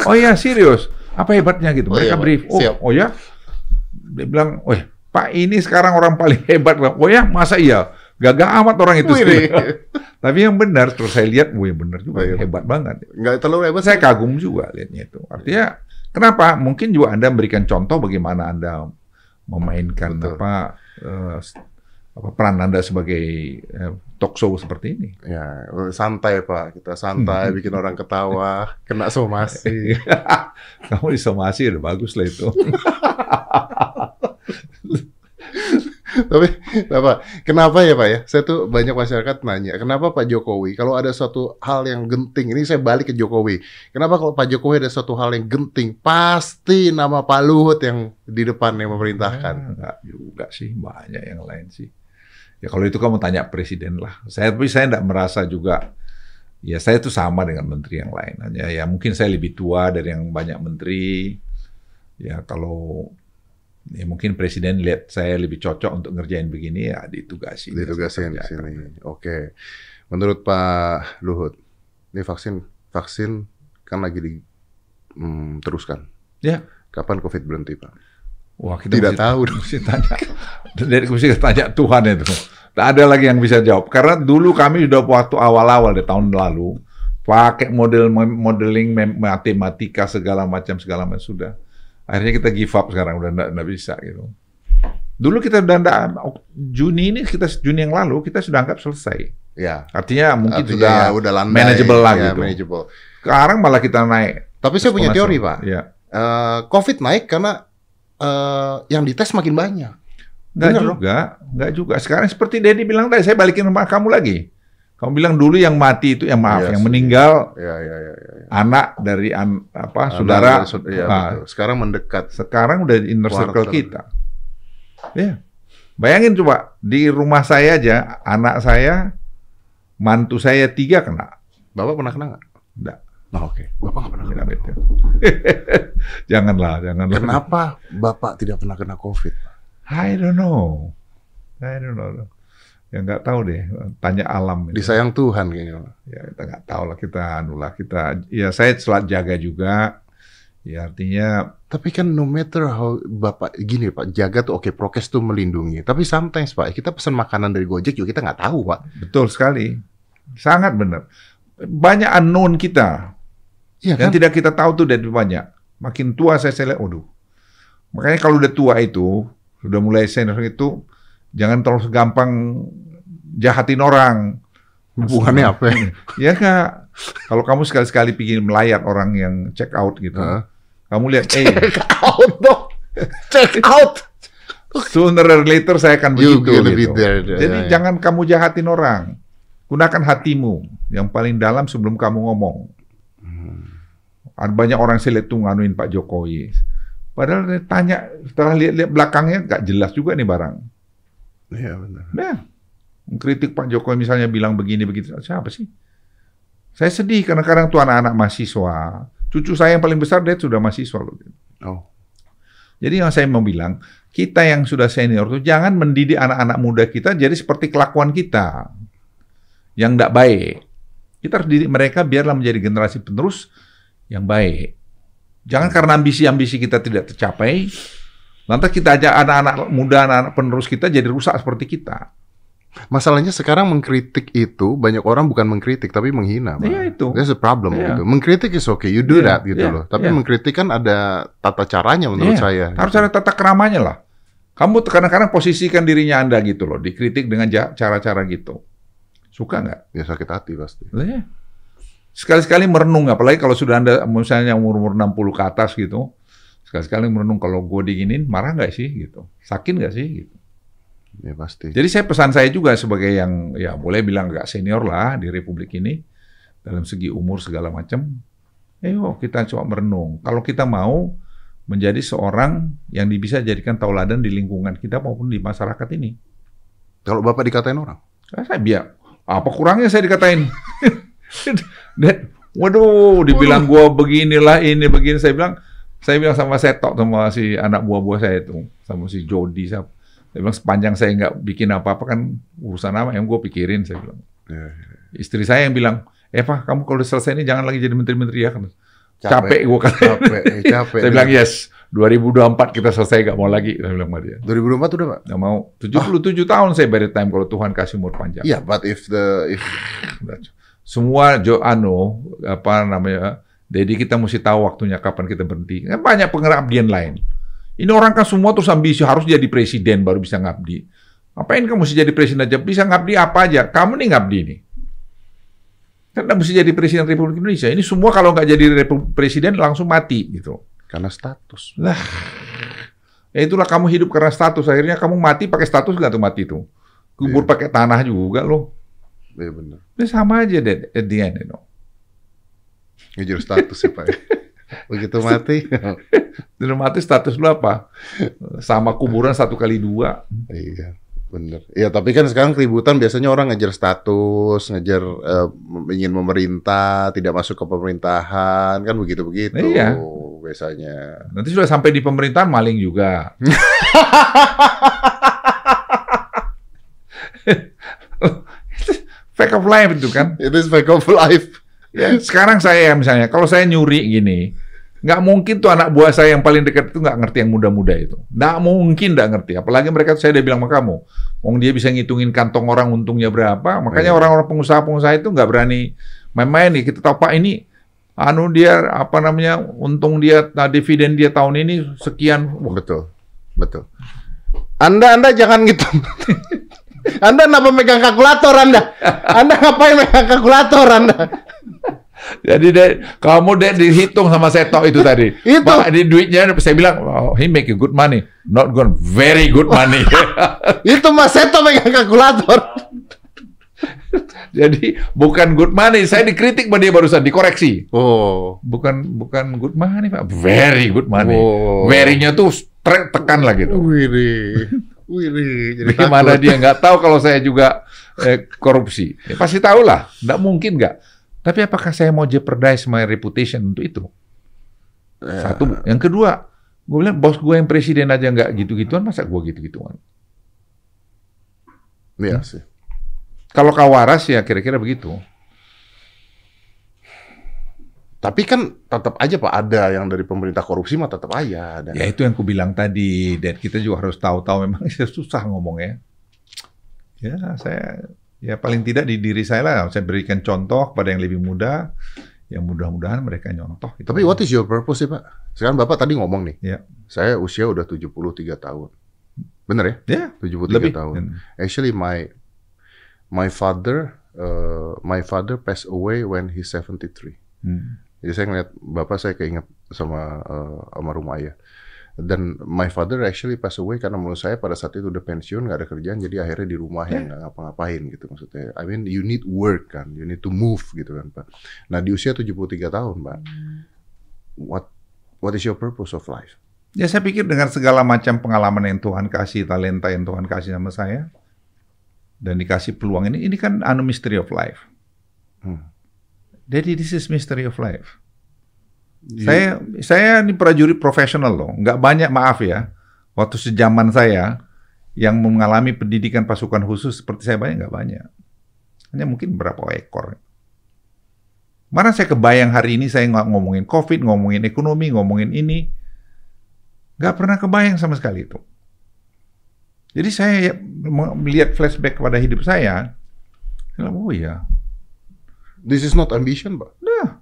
Oh iya serius. Apa hebatnya gitu?
Oh
Mereka
iya, Pak.
brief. Oh,
Siap.
oh ya. Dia bilang, "Oh Pak ini sekarang orang paling hebat." Oh ya, masa iya? Gagah amat orang itu. Tapi yang benar terus saya lihat, wih benar juga,
Oh, iya.
hebat banget.
Nggak terlalu hebat.
Saya kagum juga lihatnya itu. Artinya kenapa? Mungkin juga Anda memberikan contoh bagaimana Anda memainkan
Betul.
apa, eh, apa peran Anda sebagai eh, talk show seperti ini.
Ya, santai Pak. Kita santai, bikin orang ketawa, kena somasi.
Kamu disomasi udah bagus lah itu.
Tapi, Bapak, kenapa ya Pak ya? Saya tuh banyak masyarakat nanya, kenapa Pak Jokowi kalau ada suatu hal yang genting, ini saya balik ke Jokowi. Kenapa kalau Pak Jokowi ada suatu hal yang genting, pasti nama Pak Luhut yang di depan yang memerintahkan.
Ya, enggak juga sih, banyak yang lain sih. Ya kalau itu kamu tanya presiden lah. Saya tapi saya enggak merasa juga ya saya itu sama dengan menteri yang lain. Hanya ya mungkin saya lebih tua dari yang banyak menteri. Ya kalau ya mungkin presiden lihat saya lebih cocok untuk ngerjain begini ya ditugasi.
Ditugasin di
Saya kerjakan.
sini. Oke. Menurut Pak Luhut, ini vaksin vaksin kan lagi diteruskan.
Ya.
Kapan COVID berhenti, Pak?
Wah, kita
Tidak
mesti,
tahu.
Mesti tanya. Dari mesti tanya Tuhan itu. Tak ada lagi yang bisa jawab. Karena dulu kami sudah waktu awal-awal di tahun lalu pakai model modeling matematika segala macam segala macam sudah. Akhirnya kita give up sekarang udah enggak, bisa gitu. Dulu kita udah enggak, Juni ini kita Juni yang lalu kita sudah anggap selesai.
Ya.
Artinya mungkin
Artinya
sudah
ya, udah landai.
manageable lah
Ya,
gitu.
manageable.
Sekarang malah kita naik.
Tapi saya punya teori. Pak.
Iya.
Eh, COVID naik karena eh, yang dites makin banyak.
Enggak juga, enggak juga. Sekarang seperti Dedi bilang tadi, saya balikin rumah kamu lagi. Kamu bilang dulu yang mati itu, yang maaf,
Iya,
yang meninggal
Ya, ya, ya, ya. ya.
anak dari an, apa
Anak
saudara.
dari ya,
Nah,
betul. Sekarang mendekat.
sekarang udah di inner circle
Quarter.
kita. Ya. Bayangin coba di rumah saya aja, anak saya, mantu saya tiga kena.
Bapak pernah kena nggak?
Enggak.
Nah, oke. Bapak nggak pernah
Kena janganlah, janganlah.
Kenapa Bapak tidak pernah kena COVID?
I don't know. I don't know. Ya nggak tahu deh. Tanya alam. itu.
Disayang Tuhan kayaknya.
Ya kita nggak tahu lah kita anu lah kita ya saya selalu jaga juga ya artinya
Tapi kan no matter how Bapak gini Pak, jaga tuh oke prokes tuh melindungi. Tapi sometimes Pak, kita pesan makanan dari Gojek juga kita nggak tahu Pak.
betul sekali sangat benar banyak unknown kita
Iya
yang
kan?
tidak kita tahu tuh dari banyak makin tua saya saya lihat waduh makanya kalau udah tua itu sudah mulai senior itu jangan terlalu gampang jahatin orang
Hubungannya apa ya?
ya kak kalau kamu sekali-sekali pingin melayat orang yang check out gitu
Hah?
kamu lihat eh
Check out dong. Check out.
Sooner or later saya akan
You
begitu.
be
gitu.
there,
Jadi
ya.
jangan kamu jahatin orang. Gunakan hatimu yang paling dalam sebelum kamu ngomong.
Hmm.
Ada banyak orang saya lihat tuh nganuin Pak Jokowi. Padahal tanya setelah lihat-lihat belakangnya nggak jelas juga nih barang.
Iya benar.
Nah, kritik Pak Jokowi misalnya bilang begini begitu, siapa sih? Saya sedih karena kadang tuh anak-anak mahasiswa. Cucu saya yang paling besar dia sudah mahasiswa loh.
Oh.
Jadi yang saya mau bilang, kita yang sudah senior tuh jangan mendidik anak-anak muda kita jadi seperti kelakuan kita yang tidak baik. Kita harus didik mereka biarlah menjadi generasi penerus yang baik. Jangan karena ambisi-ambisi kita tidak tercapai, lantas kita ajak anak-anak muda, anak-anak penerus kita jadi rusak seperti kita.
Masalahnya sekarang mengkritik itu banyak orang bukan mengkritik tapi menghina.
Iya, itu.
That's the problem
Iya.
gitu. Mengkritik is okay, you do
Iya,
that gitu
iya,
loh. Tapi
iya.
mengkritik kan ada tata caranya menurut
Iya,
saya.
Harus
gitu.
ada tata keramanya lah. Kamu kadang-kadang posisikan dirinya Anda gitu loh, dikritik dengan cara-cara gitu. Suka nggak?
Ya sakit hati pasti.
Lah ya. Sekali-sekali merenung, apalagi kalau sudah Anda misalnya umur-umur 60 ke atas gitu, sekali-sekali merenung kalau gue diginin, marah nggak sih gitu? Sakit nggak sih gitu.
Ya pasti.
Jadi saya pesan saya juga sebagai yang ya boleh bilang nggak senior lah di Republik ini dalam segi umur segala macam. Ayo kita coba merenung. Kalau kita mau menjadi seorang yang bisa jadikan tauladan di lingkungan kita maupun di masyarakat ini.
Kalau Bapak dikatain orang,
Ah, saya biar apa kurangnya saya dikatain. Dan, waduh, dibilang gua beginilah ini begini saya bilang saya bilang sama Setok sama si anak buah-buah saya itu, sama si Jody, saya, saya bilang sepanjang saya nggak bikin apa-apa kan urusan apa yang gue pikirin, saya bilang.
Ya,
Istri saya yang bilang, Eva kamu kalau udah selesai ini jangan lagi jadi menteri-menteri ya kan.
Capek.
Capek, gue kan.
Capek, eh, capek.
saya bilang yes, 2024 kita selesai nggak mau lagi, saya bilang sama dia.
2024 udah, Pak?
Nggak mau. 77 tahun saya by the time kalau Tuhan kasih umur panjang.
Iya, but if the if
Semua Jo Ano apa namanya jadi kita mesti tahu waktunya kapan kita berhenti. Kan banyak pengabdian lain. Ini orang kan semua terus ambisi harus jadi presiden baru bisa ngabdi. Apain kamu mesti jadi presiden aja? Bisa ngabdi apa aja? Kamu nih ngabdi nih. Karena mesti jadi presiden Republik Indonesia. Ini semua kalau nggak jadi presiden langsung mati gitu.
karena status.
Lah, ya itulah kamu hidup karena status. Akhirnya kamu mati pakai status nggak tuh mati tuh. Kubur pakai tanah juga loh.
Iya benar.
Ini sama aja deh at the end, you know.
Ngejar status sih, Pak. Begitu mati.
Dan mati status lu apa? Sama kuburan satu kali dua.
iya. Bener. Ya tapi kan sekarang keributan biasanya orang ngejar status, ngejar eh, ingin memerintah, tidak masuk ke pemerintahan, kan begitu-begitu
Iya.
biasanya.
Nanti sudah sampai di pemerintahan maling juga. Fact of life itu kan.
It is fake of life.
Ya, sekarang saya misalnya, kalau saya nyuri gini, nggak mungkin tuh anak buah saya yang paling dekat itu nggak ngerti yang muda-muda itu. Nggak mungkin nggak ngerti. Apalagi mereka saya udah bilang sama kamu, Wong dia bisa ngitungin kantong orang untungnya berapa. Makanya
Iya.
orang-orang pengusaha-pengusaha itu nggak berani main-main nih. Kita tahu Pak ini, anu dia apa namanya untung dia, nah, dividen dia tahun ini sekian. Wah,
Betul. Betul. Anda Anda jangan gitu. anda kenapa megang kalkulator Anda? Anda ngapain megang kalkulator Anda?
Jadi deh, kamu deh dihitung sama Seto itu tadi.
Itu.
Pak, di duitnya saya bilang, oh, he make a good money, not good, very good money.
Itu Mas Seto megang kalkulator.
Jadi bukan good money. Saya dikritik sama dia barusan, dikoreksi.
Oh.
Bukan bukan good money pak, very good money.
Wow.
Very-nya tuh tekan lah gitu.
Wih. Wih. Jadi
Bagaimana
takut.
dia nggak tahu kalau saya juga eh, korupsi? Ya, pasti tahu lah, nggak mungkin nggak. Tapi apakah saya mau jeopardize my reputation untuk itu?
Ya.
Satu. Yang kedua, gue bilang bos gue yang presiden aja nggak gitu-gituan, masa gue gitu-gituan?
Iya sih.
Kalau kau waras ya kira-kira begitu.
Tapi kan tetap aja Pak ada yang dari pemerintah korupsi mah tetap aja ada.
Ya itu yang ku bilang tadi, dan kita juga harus tahu-tahu memang susah ngomongnya. Ya saya, ya paling tidak di diri saya lah, saya berikan contoh kepada yang lebih muda, yang mudah-mudahan mereka nyontoh. gitu.
Tapi what is your purpose sih Pak? Sekarang Bapak tadi ngomong nih.
Ya.
Saya usia udah 73 tahun. Bener ya?
Ya,
73
lebih.
tahun. Actually my my father uh, my father passed away when he's 73.
Hmm.
Jadi saya ngeliat bapak saya keinget sama uh, almarhum ayah. Dan my father actually passed away karena menurut saya pada saat itu udah pensiun nggak ada kerjaan jadi akhirnya di rumah yang nggak ngapa-ngapain gitu maksudnya. I mean you need work kan, you need to move gitu kan pak. Nah di usia 73 tahun pak, what what is your purpose of life?
Ya saya pikir dengan segala macam pengalaman yang Tuhan kasih, talenta yang Tuhan kasih sama saya, dan dikasih peluang ini, ini kan anu mystery of life.
Hmm.
Jadi this is mystery of life.
You-
Saya saya ini prajurit profesional loh, nggak banyak maaf ya. Waktu sejaman saya yang mengalami pendidikan pasukan khusus seperti saya banyak nggak banyak. Hanya mungkin berapa ekor. Mana saya kebayang hari ini saya nggak ngomongin COVID, ngomongin ekonomi, ngomongin ini. Nggak pernah kebayang sama sekali itu. Jadi saya melihat flashback kepada hidup saya, saya bilang, oh iya,
This is not ambition pak.
Nah,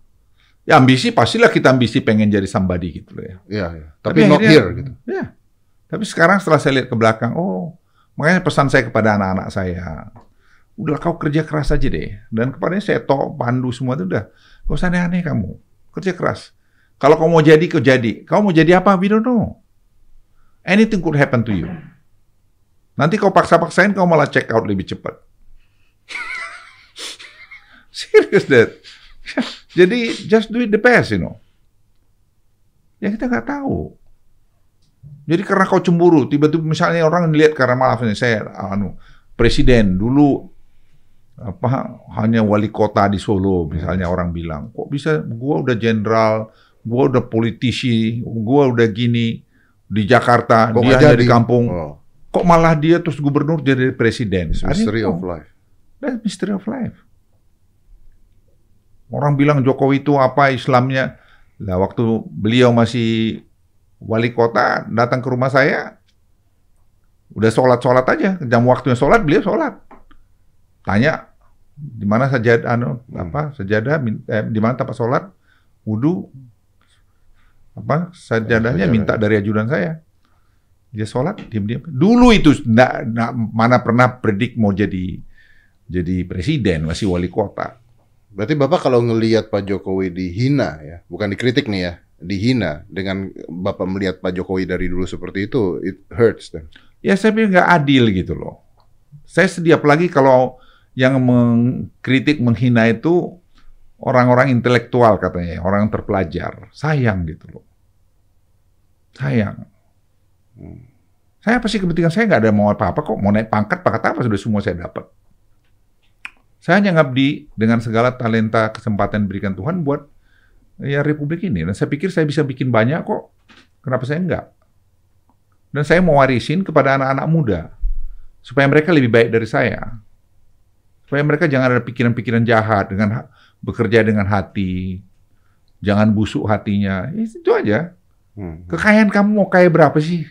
ya ambisi pastilah kita ambisi pengen jadi somebody gitu loh ya.
Iya, iya. Tapi, not
akhirnya-
here gitu.
Ya. Tapi sekarang setelah saya lihat ke belakang, oh, makanya pesan saya kepada anak-anak saya, udah kau kerja keras aja deh. Dan kepadanya saya tok, pandu semua itu udah, gak usah aneh-aneh kamu, kerja keras. Kalau kau mau jadi, kau jadi. Kau mau jadi apa? We don't know. Anything could happen to you. Nanti kau paksa-paksain, kau malah check out lebih cepat. Serius, Dad. Jadi, just do it the best, you know. Ya kita nggak tahu. Jadi karena kau cemburu, tiba-tiba misalnya orang lihat karena maaf nih saya anu presiden dulu apa hanya wali kota di Solo misalnya orang bilang kok bisa gua udah jenderal gua udah politisi, gua udah gini di Jakarta,
Kok
dia hanya
jadi?
di kampung.
Oh,
Kok malah dia terus gubernur jadi presiden?
it's mystery of life.
That's mystery of life. Orang bilang Jokowi itu apa Islamnya? Lah waktu beliau masih wali kota datang ke rumah saya, udah sholat sholat aja jam waktunya sholat beliau sholat. Tanya di mana saja anu
Hmm.
apa sajadah eh, di mana tempat sholat wudhu apa sajadahnya
Sajadah.
minta dari ajudan saya dia sholat diam-diam dulu itu nggak- mana pernah predik mau jadi jadi presiden masih wali kota
Berarti Bapak kalau ngelihat Pak Jokowi dihina ya, bukan dikritik nih ya, dihina dengan Bapak melihat Pak Jokowi dari dulu seperti itu, it hurts then.
ya saya pikir nggak adil gitu loh. Saya sedih apalagi kalau yang mengkritik menghina itu orang-orang intelektual katanya orang terpelajar. Sayang gitu loh. Sayang. Saya pasti kepentingan saya nggak ada mau apa-apa kok. Mau naik pangkat pangkat apa? Sudah semua saya dapat saya hanya ngabdi dengan segala talenta kesempatan yang diberikan Tuhan buat ya Republik ini dan saya pikir saya bisa bikin banyak kok kenapa saya enggak dan saya mau warisin kepada anak-anak muda supaya mereka lebih baik dari saya supaya mereka jangan ada pikiran-pikiran jahat dengan bekerja dengan hati jangan busuk hatinya itu aja
Hmm.
kekayaan kamu mau kaya berapa sih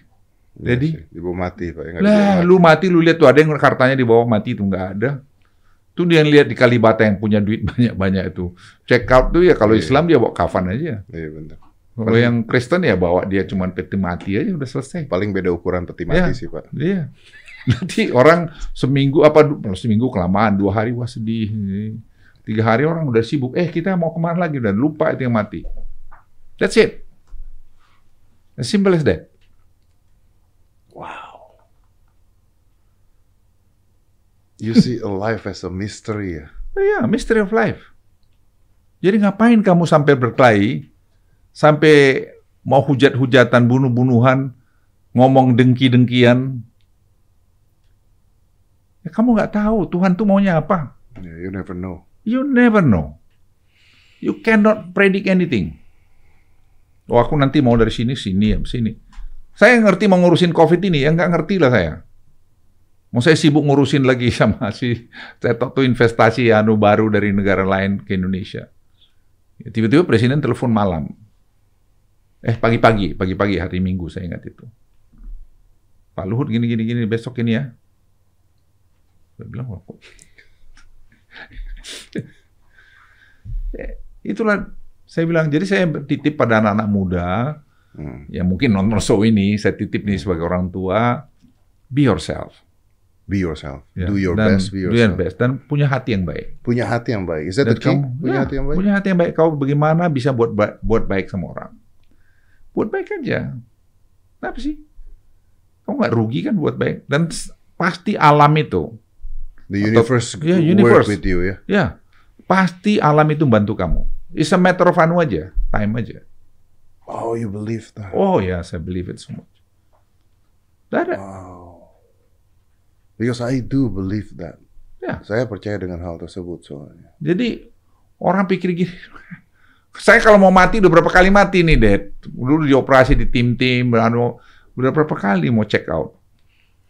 Iya
Jadi?
sih, dibawa mati Pak. ya,
lah
mati.
lu mati lu lihat tuh ada yang kartanya di bawah mati itu nggak ada tuh dia yang lihat di Kalibata yang punya duit banyak-banyak itu check out tuh ya kalau
Iya.
Islam dia bawa kafan aja
Iya benar.
kalau yang Kristen ya bawa dia cuma peti mati aja udah selesai
Paling beda ukuran peti mati
Ya.
sih Pak.
Iya. Nanti orang seminggu apa seminggu kelamaan dua hari wah sedih. Tiga hari orang udah sibuk. Eh kita mau ke mana lagi dan lupa itu yang mati. That's it. As simple as that.
Wow. You see a life as a mystery ya.
Iya, mystery of life. Jadi ngapain kamu sampai berkelahi, sampai mau hujat-hujatan, bunuh-bunuhan, ngomong dengki-dengkian? Ya, kamu nggak tahu Tuhan tuh maunya apa.
Yeah, you never know.
You never know. You cannot predict anything. Oh, aku nanti mau dari sini, sini, ya, sini. Saya ngerti mau ngurusin COVID ini, ya nggak ngerti lah saya. Mau saya sibuk ngurusin lagi sama si, saya tuh investasi anu baru dari negara lain ke Indonesia. Ya, Tiba-tiba presiden telepon malam. Eh pagi-pagi, pagi-pagi hari Minggu saya ingat itu. Pak Luhut gini gini gini besok ini ya. Saya bilang wah kok Eh, itulah saya bilang jadi saya titip pada anak-anak muda
Hmm.
ya mungkin nonton show ini saya titip nih sebagai orang tua be yourself
Be yourself.
ya.
Do your
Dan
best. Be
do
yourself.
your best dan punya hati yang baik
Punya hati yang baik. Is that the
Dan
key?
kamu
Punya
ya,
hati yang baik.
punya hati yang baik kau bagaimana bisa buat ba- buat baik sama orang buat baik aja kenapa sih kamu nggak rugi kan buat baik dan pasti alam itu
The universe
Ya,
work
universe.
with you ya.
ya pasti alam itu bantu kamu it's a matter of anu aja time aja
Oh, you believe that.
Oh yes, I believe it so much. Ada.
Wow. Because I do believe that.
Ya.
Saya percaya dengan hal tersebut soalnya.
Jadi orang pikir gini. Saya kalau mau mati udah berapa kali mati nih, Dad. Dulu dioperasi di tim-tim, udah berapa kali mau check out.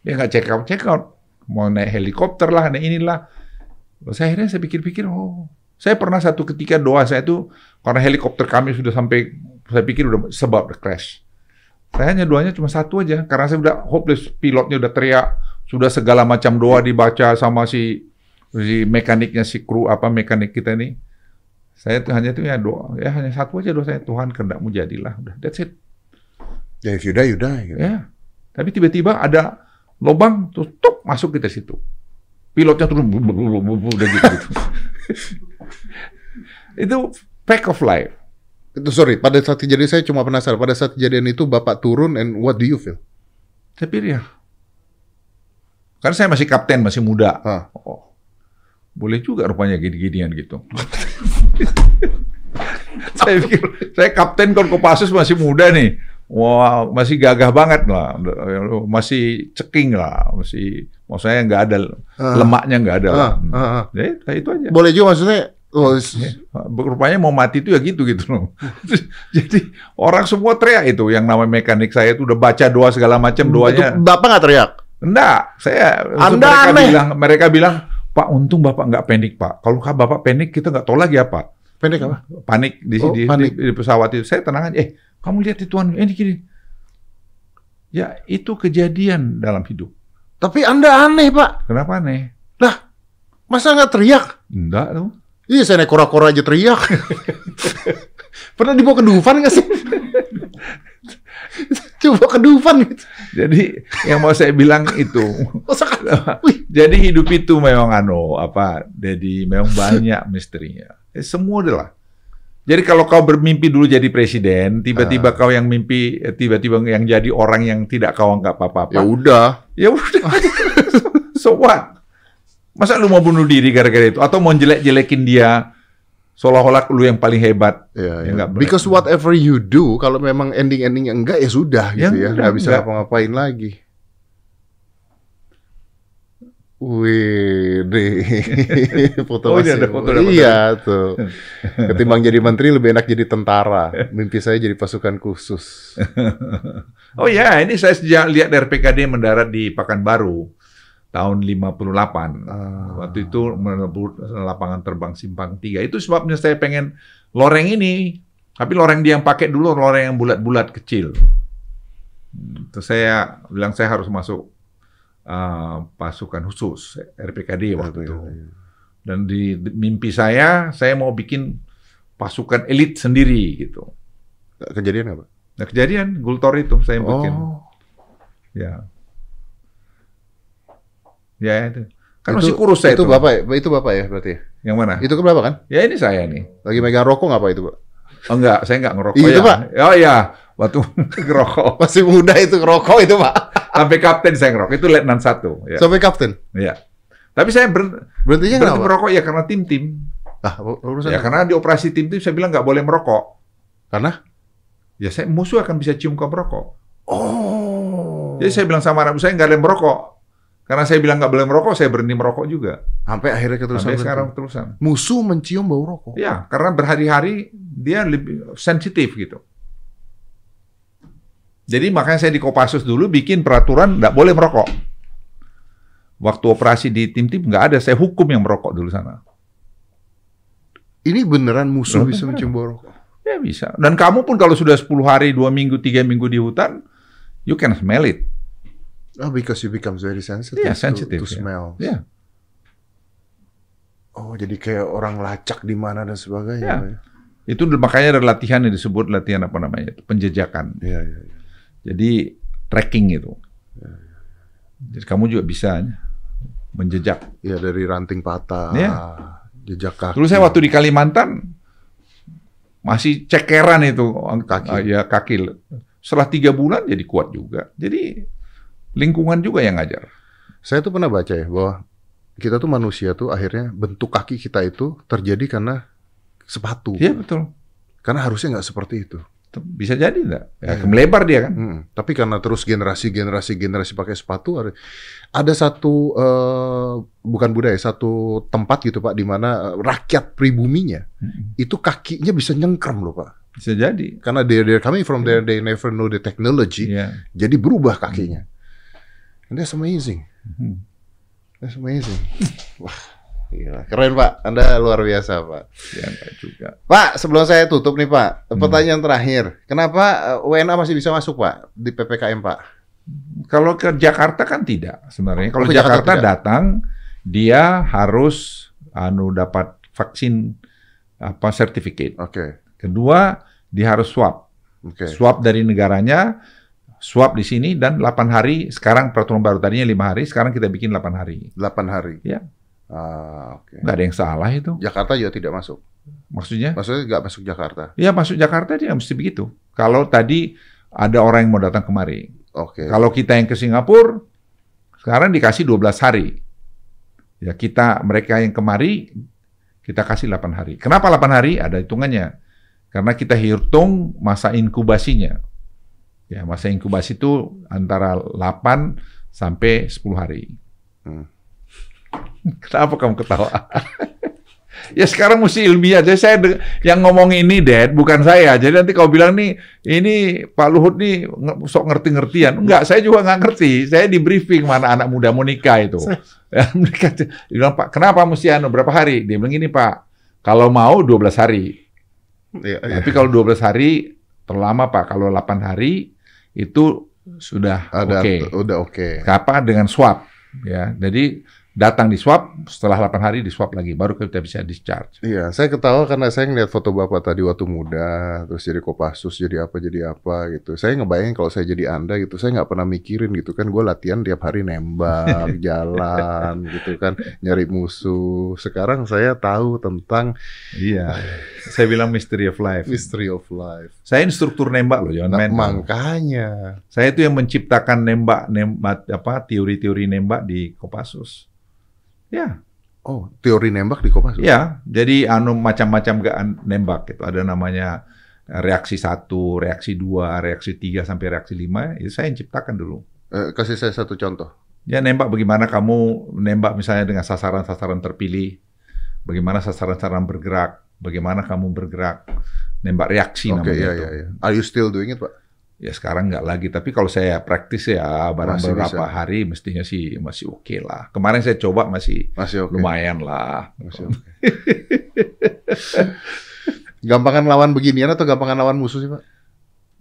Ya nggak check out, check out. Mau naik helikopter lah, naik inilah. Terus akhirnya saya pikir-pikir, oh, saya pernah satu ketika doa saya itu karena helikopter kami sudah sampai, saya pikir udah sebab the crash. Saya hanya doanya cuma satu aja, karena saya udah hopeless, pilotnya udah teriak, sudah segala macam doa dibaca sama si si mekaniknya si kru apa mekanik kita ini. Saya tuh hanya tuh ya doa, ya hanya satu aja doa saya Tuhan kehendakmu jadilah, udah that's it.
Ya, if you die, you die. Gitu.
Ya. Tapi tiba-tiba ada lubang terus tuk masuk kita situ. Pilotnya turun udah gitu. gitu. itu fact of life.
Itu sorry, pada saat kejadian saya cuma penasaran. Pada saat kejadian itu Bapak turun and what do you feel?
Saya ya. Karena saya masih kapten, masih muda.
Hah.
Oh, boleh juga rupanya gini-ginian gitu. saya pikir, saya kapten kon Kopassus masih muda nih. Wah, masih gagah banget lah. Masih ceking lah. Masih, mau saya nggak ada,
Ah.
lemaknya nggak ada lah.
Ah, ah, ah.
Ya, itu aja.
Boleh juga maksudnya Oh, s-
Rupanya mau mati itu ya gitu gitu loh. Jadi orang semua teriak itu yang namanya mekanik saya itu udah baca doa segala macam
itu
doanya.
Bapak nggak teriak?
Enggak, saya
Anda
mereka
aneh.
bilang mereka bilang Pak untung Bapak nggak panik Pak. Kalau Bapak panik kita nggak tahu lagi apa.
Pendek apa?
Panik di,
Oh,
di,
panik.
di- di pesawat itu. Saya tenang aja. Eh kamu lihat itu eh, ini gini. Ya itu kejadian dalam hidup.
Tapi Anda aneh, Pak.
Kenapa aneh?
Lah, masa nggak teriak?
Enggak tuh.
Iya, saya naik kora-kora aja teriak. Pernah dibawa ke Dufan nggak sih? Coba ke Dufan gitu.
Jadi yang mau saya bilang itu Jadi hidup itu memang ano apa, jadi memang banyak misterinya. Eh, semua adalah. Jadi kalau kau bermimpi dulu jadi presiden, tiba-tiba
Ah.
kau yang mimpi, eh, tiba-tiba yang jadi orang yang tidak kau anggap apa-apa.
ya udah.
Ya udah. so what? Masa lu mau bunuh diri gara-gara itu? Atau mau jelek-jelekin dia seolah-olah lu yang paling hebat?
Ya,
Ya,
ya.
nggak boleh.
Because whatever you do, kalau memang ending-endingnya enggak ya sudah
Ya
gitu ya,
udah,
nggak bisa ngapa-ngapain lagi. Wih, deh. foto
Oh,
masih-
ada foto, ada foto.
Iya tuh. Ketimbang jadi menteri lebih enak jadi tentara. Mimpi saya jadi pasukan khusus.
Oh ya, ini saya sejak lihat RPKD mendarat di Pekanbaru tahun 58.
Ah.
Waktu itu menebut lapangan terbang Simpang 3. Itu sebabnya saya pengen loreng ini. Tapi loreng dia yang pakai dulu loreng yang bulat-bulat kecil. Terus saya bilang saya harus masuk uh, pasukan khusus RPKD waktu itu. Dan di, di mimpi saya, saya mau bikin pasukan elit sendiri gitu.
Kejadian apa?
Nah kejadian Gultor itu saya bikin.
Oh,
Ya. Ya itu. Kan
itu,
masih kurus saya
itu
itu.
bapak ya? Itu bapak ya berarti. ya?
Yang mana?
Itu kan bapak kan?
Ya ini saya nih.
Lagi megang rokok nggak pak itu pak?
Oh enggak, saya enggak ngerokok
Iya,
ya.
Pak.
Oh iya, waktu ngerokok.
Masih muda itu ngerokok itu pak.
Sampai kapten saya ngerokok. Itu letnan satu. Ya.
Sampai kapten.
ya. Tapi saya ber,
Berhentinya
berhenti
kenapa?
merokok ya karena tim-tim.
Ah, urusan
Ya karena di operasi tim-tim saya bilang nggak boleh merokok.
Karena?
Ya saya musuh akan bisa cium kau merokok.
Oh.
Jadi saya bilang sama anak saya nggak boleh merokok. Karena saya bilang nggak boleh merokok, saya berhenti merokok juga.
Sampai akhirnya keterusan.
Sampai sekarang terusan.
Musuh mencium bau rokok.
Ya, karena berhari-hari dia lebih sensitif gitu. Jadi makanya saya di Kopassus dulu bikin peraturan nggak boleh merokok. Waktu operasi di tim-tim nggak ada, saya hukum yang merokok dulu sana.
Ini beneran musuh
Beneran.
bisa mencium bau rokok.
Ya bisa. Dan kamu pun kalau sudah 10 hari, 2 minggu, 3 minggu di hutan, you can smell it.
Oh, because you become very sensitive,
Iya,
to-
sensitive,
to,
ya.
smell.
Ya,
Oh, jadi kayak orang lacak di mana dan sebagainya.
Ya.
Pak, ya.
itu makanya ada latihan yang disebut latihan apa namanya, itu, penjejakan.
Iya, iya, iya.
Jadi tracking itu. Jadi kamu juga bisa menjejak.
Iya, dari ranting patah,
Iya.
jejak kaki.
Dulu saya waktu di Kalimantan masih cekeran itu
Kaki.
Ya kaki. Setelah tiga bulan jadi kuat juga. Jadi lingkungan juga yang ngajar.
Saya tuh pernah baca ya bahwa kita tuh manusia tuh akhirnya bentuk kaki kita itu terjadi karena sepatu.
Iya betul.
Karena harusnya nggak seperti itu.
Bisa jadi enggak? Ya,
Iya.
melebar dia kan.
Hmm, Tapi karena terus generasi generasi generasi pakai sepatu ada, ada satu eh, bukan budaya satu tempat gitu pak di mana eh, rakyat pribuminya
Mm-mm.
itu kakinya bisa nyengkrem loh pak
Bisa jadi.
karena they they're coming from there they never know the technology
Iya.
jadi berubah kakinya and that's amazing
Hmm.
that's amazing wah gila. keren pak anda luar biasa pak
Ya enggak juga.
pak sebelum saya tutup nih pak
Hmm.
pertanyaan terakhir kenapa eh, WNA masih bisa masuk pak di ppkm pak
Kalau ke Jakarta kan tidak sebenarnya. Kalau
ke Jakarta
Jakarta,
tidak.
datang dia harus anu dapat vaksin apa sertifikat.
oke
Kedua dia harus swab.
oke
Swab dari negaranya, swab di sini dan 8 hari. Sekarang peraturan baru tadinya 5 hari, sekarang kita bikin 8 hari.
8 hari
Ya.
Ah, oke.
Nggak ada yang salah itu.
Jakarta juga tidak masuk.
Maksudnya?
Maksudnya nggak masuk Jakarta.
Ya masuk Jakarta dia mesti begitu. Kalau tadi ada orang yang mau datang kemari.
Oke.
Kalau kita yang ke Singapura, sekarang dikasih 12 hari. Ya kita, mereka yang kemari, kita kasih 8 hari. Kenapa 8 hari? Ada hitungannya. Karena kita hitung masa inkubasinya. Ya, masa inkubasi itu antara 8 sampai 10 hari.
Hmm.
Kenapa kamu ketawa? Ya sekarang mesti ilmiah. Jadi saya yang ngomong ini, Dad, bukan saya. Jadi nanti kau bilang nih, ini Pak Luhut nih sok ngerti-ngertian. Enggak, saya juga nggak ngerti. Saya di briefing mana anak muda mau nikah itu. Ya, mereka bilang, Pak, kenapa mesti anu berapa hari? Dia bilang gini, Pak, kalau mau 12 hari.
Iya.
Tapi kalau 12 hari terlama, Pak. Kalau 8 hari itu sudah
Ada
oke.
udah oke.
Apa dengan swab ya. Jadi datang di swab setelah 8 hari di swab lagi baru kita bisa discharge.
Iya, saya ketawa karena saya ngeliat foto bapak tadi waktu muda, terus jadi kopassus, jadi apa, jadi apa gitu. Saya ngebayangin kalau saya jadi anda gitu, saya nggak pernah mikirin gitu kan, gue latihan tiap hari nembak, jalan gitu kan, nyari musuh. Sekarang saya tahu tentang
Iya. Saya bilang mystery of life.
mystery of life.
Saya instruktur nembak loh, jangan
Nah,
main.
makanya.
Saya itu yang menciptakan nembak nembak apa teori-teori nembak di Kopassus. Ya,
Oh, teori nembak di kopassus.
ya. Jadi anu macam-macam gak nembak itu ada namanya reaksi satu, reaksi dua, reaksi tiga sampai reaksi lima. Itu saya yang ciptakan dulu.
Eh, kasih saya satu contoh.
Ya nembak bagaimana kamu nembak misalnya dengan sasaran-sasaran terpilih, bagaimana sasaran-sasaran bergerak, bagaimana kamu bergerak, nembak reaksi
Oke,
namanya
iya,
itu.
iya, iya. Are you still doing it, Pak?
Ya sekarang nggak lagi, tapi kalau saya praktis ya barang
Masih
beberapa
bisa.
hari mestinya sih masih oke lah. Kemarin saya coba masih
Masih oke.
lumayan lah.
Masih oke. Gampangan lawan beginian atau gampangan lawan musuh sih, Pak?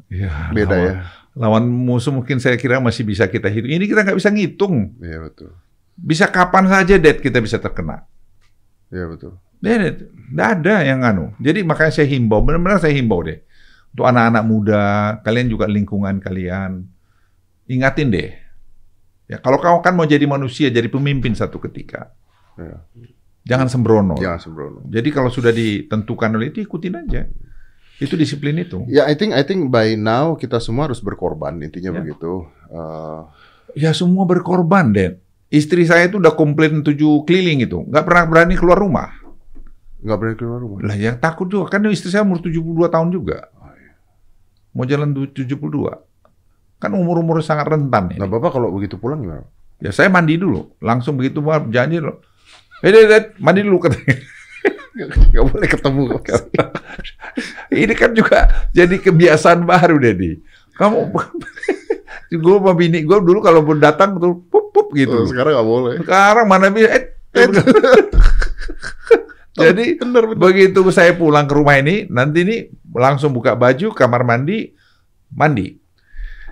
Ya,
Beda
lawan,
ya.
Lawan musuh mungkin saya kira masih bisa kita hitung. Ini kita nggak bisa ngitung.
Iya, betul.
Bisa kapan saja dead kita bisa terkena.
Iya, betul.
Nggak ada yang anu. Jadi makanya saya himbau, benar-benar saya himbau deh. Untuk anak-anak muda, kalian juga lingkungan kalian, ingatin deh. Ya, kalau kau kan mau jadi manusia, jadi pemimpin satu ketika,
Iya.
jangan sembrono.
Jangan sembrono.
Jadi kalau sudah ditentukan oleh itu ikutin aja. Itu disiplin itu.
Ya, I think I think by now kita semua harus berkorban intinya
Ya.
begitu. Eh,
Ya semua berkorban, Den. Istri saya itu udah komplain tujuh keliling itu, nggak pernah berani keluar rumah.
nggak berani keluar rumah.
Lah ya takut juga, kan istri saya umur 72 tahun juga. Mau jalan tu- 72. Kan umur-umur sangat rentan ya.
Nah, Bapak kalau begitu pulang gimana?
Ya saya mandi dulu, langsung begitu mau janji loh. Eh, mandi dulu katanya.
Nggak boleh ketemu.
Ini kan juga jadi kebiasaan baru, Dedi. Kamu, gue sama bini gue dulu kalau mau datang tuh pup pup gitu.
Oh, sekarang nggak boleh.
Sekarang mana bisa? Eh, eh. Jadi
bener, bener.
begitu saya pulang ke rumah ini, nanti ini langsung buka baju, kamar mandi, mandi.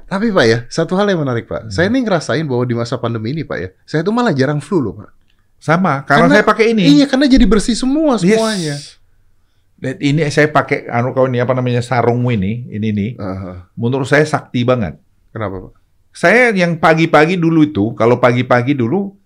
Tapi Pak ya, satu hal yang menarik Pak.
Hmm.
Saya ini ngerasain bahwa di masa pandemi ini Pak ya, saya tuh malah jarang flu loh Pak.
Sama, karena,
Karena-
saya pakai ini.
Iya, karena jadi bersih semua
Yes.
semuanya.
Dan ini saya pakai anu kau ini apa namanya sarungmu ini, ini nih.
Aha.
Menurut saya sakti banget.
Kenapa Pak?
Saya yang pagi-pagi dulu itu, kalau pagi-pagi dulu,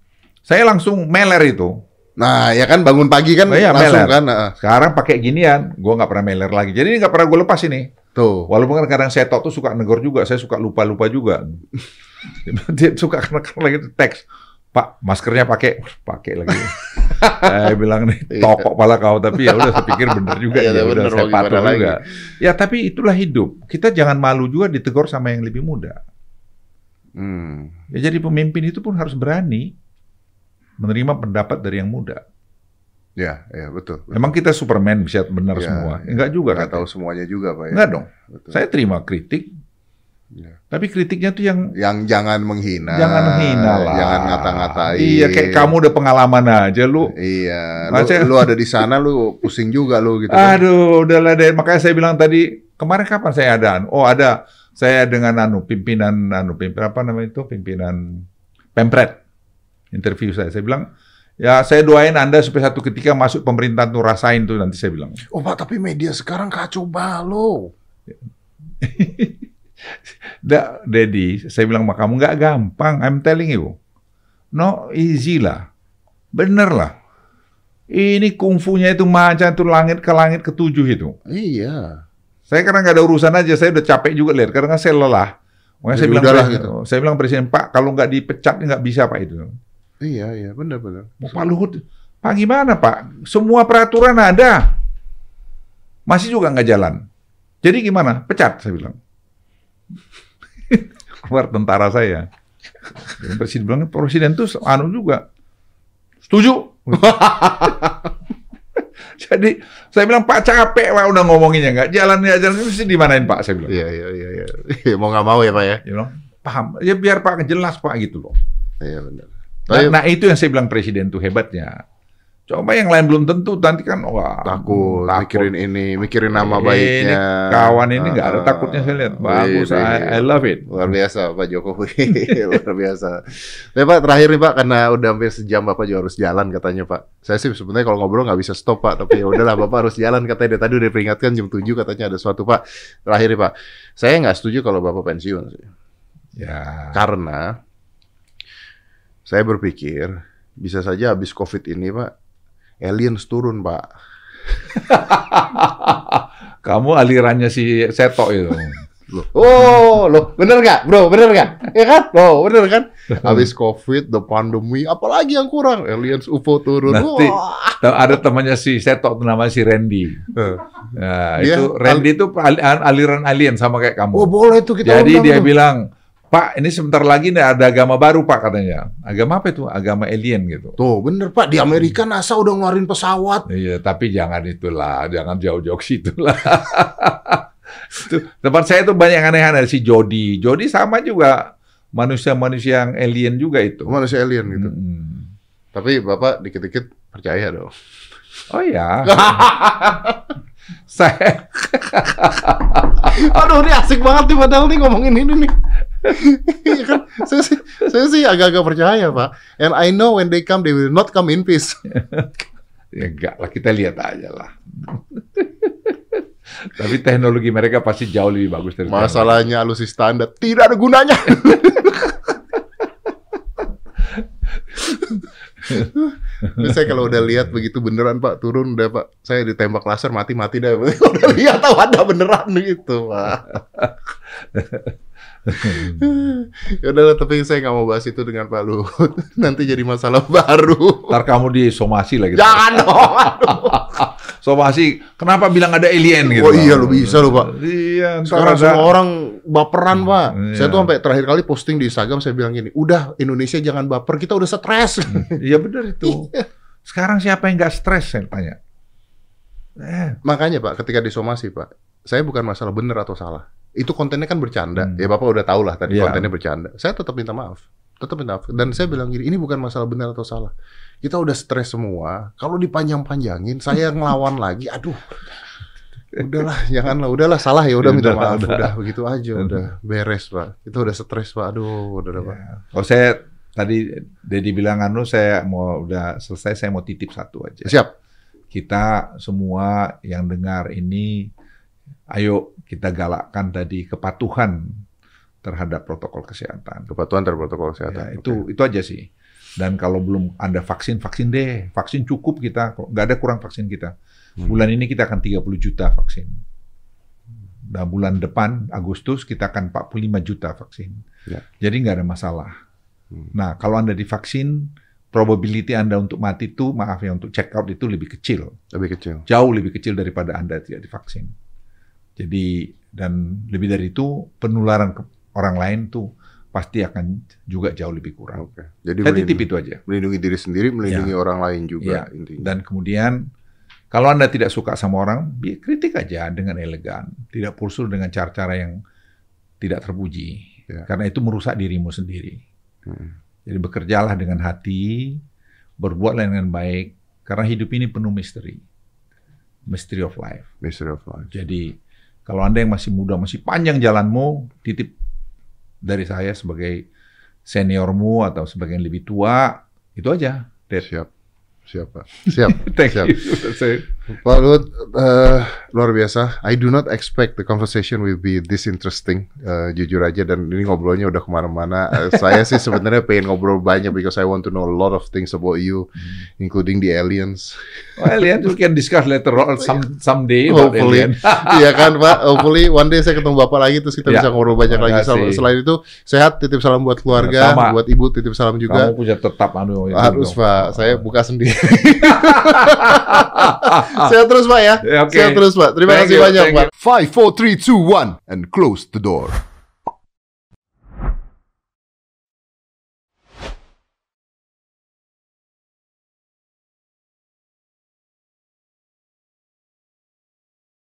saya langsung meler itu.
Nah, ya kan bangun pagi kan
Oh iya,
langsung
meler.
kan. nah,
Sekarang pakai ginian, gua nggak pernah meler lagi. Jadi ini nggak pernah gue lepas ini.
tuh.
Walaupun kan kadang saya tuh suka negor juga, saya suka lupa-lupa juga. Dia suka kena lagi teks. Pak, maskernya pakai, pakai lagi. saya bilang nih,
Iya.
tokok pala kau, tapi ya udah saya pikir bener juga, ya
bener,
udah saya patuh
lagi.
juga. Ya tapi itulah hidup. Kita jangan malu juga ditegur sama yang lebih muda.
Hmm.
Ya jadi pemimpin itu pun harus berani menerima pendapat dari yang muda.
Ya, ya betul. betul.
Emang kita Superman bisa benar
Ya,
semua?
ya.
Enggak juga
Nggak
kan?
tahu semuanya juga Pak ya.
Enggak dong.
Betul.
Saya terima kritik,
Ya.
tapi kritiknya tuh yang
Yang jangan menghina.
Jangan hina lah.
Jangan ngata-ngatain.
Iya, kayak kamu udah pengalaman aja lu.
Iya, lu,
Maksudnya-
lu ada di sana lu pusing juga lu gitu. kan.
Aduh, udahlah deh. Makanya saya bilang tadi, kemarin kapan saya ada? Oh, ada. Saya dengan anu pimpinan anu pimpinan apa namanya itu? Pimpinan Pempret. Interview saya. Saya bilang, ya saya doain Anda supaya satu ketika masuk pemerintahan tuh rasain tuh nanti saya bilang.
Oh Pak, tapi media sekarang kacau balau.
Da, Dedi, saya bilang sama kamu nggak gampang. I'm telling you. No easy lah. Bener lah. Ini kungfunya itu macam itu langit ke langit ketujuh itu.
Iya.
Saya karena nggak ada urusan aja, saya udah capek juga lihat karena saya lelah. Makanya saya
Jadi
bilang
gitu.
saya bilang presiden Pak, kalau nggak dipecat nggak bisa Pak itu.
Iya, iya, benar-benar.
Mau Pak Luhut, Pak gimana Pak? Semua peraturan ada, masih juga nggak jalan. Jadi gimana? Pecat saya bilang. Keluar tentara saya. Dan presiden bilang presiden tuh anu juga setuju. Jadi saya bilang Pak capek Pak udah ngomonginnya nggak jalan ya jalan mesti dimanain Pak saya bilang.
Iya, iya, iya, iya. Mau nggak mau ya Pak ya?
Dia bilang paham ya biar Pak jelas Pak gitu loh.
Iya benar.
Nah, nah itu yang saya bilang presiden tuh hebatnya. Coba yang lain belum tentu nanti kan wah
takut,
takut.
mikirin ini, mikirin nama
Ini
baiknya.
kawan ini nggak ada
Ah,
takutnya saya lihat. Bagus,
iya,
I, I love it.
Luar biasa Pak Jokowi, luar biasa. Ya Pak, terakhir nih Pak, karena udah hampir sejam Bapak juga harus jalan katanya Pak. Saya sih sebenarnya kalau ngobrol nggak bisa stop Pak, tapi ya udahlah Bapak harus jalan katanya. Dari tadi udah peringatkan jam 7 katanya ada suatu Pak. Terakhir nih Pak, saya nggak setuju kalau Bapak pensiun sih.
Ya.
Karena saya berpikir bisa saja habis COVID ini Pak, aliens turun Pak.
Kamu alirannya si Seto itu.
Loh. Oh, loh, bener nggak, bro? Bener nggak? Ya kan? Loh, bener kan? Habis COVID, the pandemi, apalagi yang kurang? Aliens UFO turun.
Nanti
Wah.
ada temannya si Seto namanya si Randy. Nah,
Dia
itu Randy itu al- aliran alien sama kayak kamu.
Oh, boleh tuh kita
Jadi dia
tuh.
bilang, Pak, ini sebentar lagi nih ada agama baru Pak katanya. Agama apa itu? Agama alien gitu.
Tuh, bener Pak. Di Amerika NASA udah ngeluarin pesawat.
Iya, tapi jangan itulah, jangan jauh-jauh situ lah. itu, tempat saya tuh banyak aneh-aneh si Jody. Jody sama juga manusia-manusia yang alien juga itu.
Manusia alien gitu.
Mm-mm.
Tapi Bapak dikit-dikit percaya dong.
Oh ya. saya
Aduh, ini asik banget nih padahal nih ngomongin ini nih. Iya kan? Saya sih, saya sih agak-agak percaya, Pak. And I know when they come, they will not come in peace.
ya enggak lah kita lihat aja lah. Tapi teknologi mereka pasti jauh lebih bagus dari teknologi.
Masalahnya alutsista Anda tidak ada gunanya. Saya kalau udah lihat begitu beneran Pak turun udah Pak saya ditembak laser mati-mati dah. udah lihat tahu ada beneran gitu Pak. ya udahlah tapi saya nggak mau bahas itu dengan Pak Luhut. Nanti jadi masalah baru.
Ntar kamu disomasi lagi.
Jangan dong.
Somasi, kenapa bilang ada alien gitu?
Oh iya lu bisa lu Pak.
Iya,
Sekarang
ada.
semua orang baperan, Pak.
Iya.
Saya tuh sampai terakhir kali posting di Instagram saya bilang gini, udah Indonesia jangan baper, kita udah stres.
Iya benar itu. Sekarang siapa yang nggak stres saya tanya. Eh,
Makanya Pak, ketika disomasi Pak, saya bukan masalah benar atau salah. Itu kontennya kan bercanda.
Hmm.
Ya Bapak udah tahu lah tadi
Iya.
kontennya bercanda. Saya tetap minta maaf. Tetap minta maaf. Dan saya bilang gini, ini bukan masalah benar atau salah. Kita udah stres semua. Kalau dipanjang-panjangin, saya ngelawan lagi. Aduh. Udahlah, janganlah. Udahlah, salah ya. Udah minta maaf.
udah.
Udah, begitu aja. Udah beres Pak. Kita udah stres Pak. Aduh, udah, udah Pak.
ya. Kalau saya tadi Dedi bilang anu saya mau udah selesai saya mau titip satu aja.
Siap.
Kita semua yang dengar ini ayo kita galakkan tadi kepatuhan terhadap protokol kesehatan.
Kepatuhan terhadap protokol
Ya,
kesehatan.
itu itu aja sih. Dan kalau belum ada vaksin, vaksin deh. Vaksin cukup kita, nggak ada kurang vaksin kita.
Hmm.
Bulan ini kita akan 30 juta vaksin. Dan bulan depan, Agustus, kita akan 45 juta vaksin.
Ya.
Jadi nggak ada masalah.
Hmm.
Nah, kalau Anda divaksin, probability Anda untuk mati itu, maaf ya, untuk check out itu lebih kecil.
Lebih kecil.
Jauh lebih kecil daripada Anda tidak divaksin. Jadi, dan lebih dari itu, penularan ke orang lain tuh pasti akan juga jauh lebih kurang.
Oke. Jadi
Saya titip itu aja.
melindungi diri sendiri, melindungi
Ya.
orang lain juga
Ya.
intinya.
Dan kemudian kalau Anda tidak suka sama orang, bi- kritik aja dengan elegan, tidak pursul dengan cara-cara yang tidak terpuji.
Ya.
Karena itu merusak dirimu sendiri.
Hmm.
Jadi bekerjalah dengan hati, berbuatlah dengan baik, karena hidup ini penuh misteri. Mystery of life.
Mystery of life.
Jadi kalau Anda yang masih muda, masih panjang jalanmu, titip dari saya sebagai seniormu atau sebagai yang lebih tua, itu aja. Dad.
Siap. Siap, Pak. Siap.
Thank
Siap.
you.
Pak Luhut, eh, luar biasa. I do not expect the conversation will be this interesting. Eh, jujur aja, dan ini ngobrolnya udah ke mana-mana. Eh, saya sih sebenarnya pengen ngobrol banyak because I want to know a lot of things about you,
Hmm.
including the aliens.
Well, yeah, we can discuss later on some someday
Hopefully, iya kan Pak. Hopefully one day saya ketemu Bapak lagi terus kita
Ya,
bisa ngobrol banyak lagi.
terima kasih.
Selain itu sehat, titip salam buat keluarga,
Sama.
buat ibu titip salam juga.
Kamu punya tetap anu
Harus
dong.
Pak, saya buka sendiri. Sehat terus Pak ya.
Ya, oke.
Sehat terus Pak. Terima
Thank
kasih
you,
banyak
thank
Pak. Five, four, three, two, one, and close the door.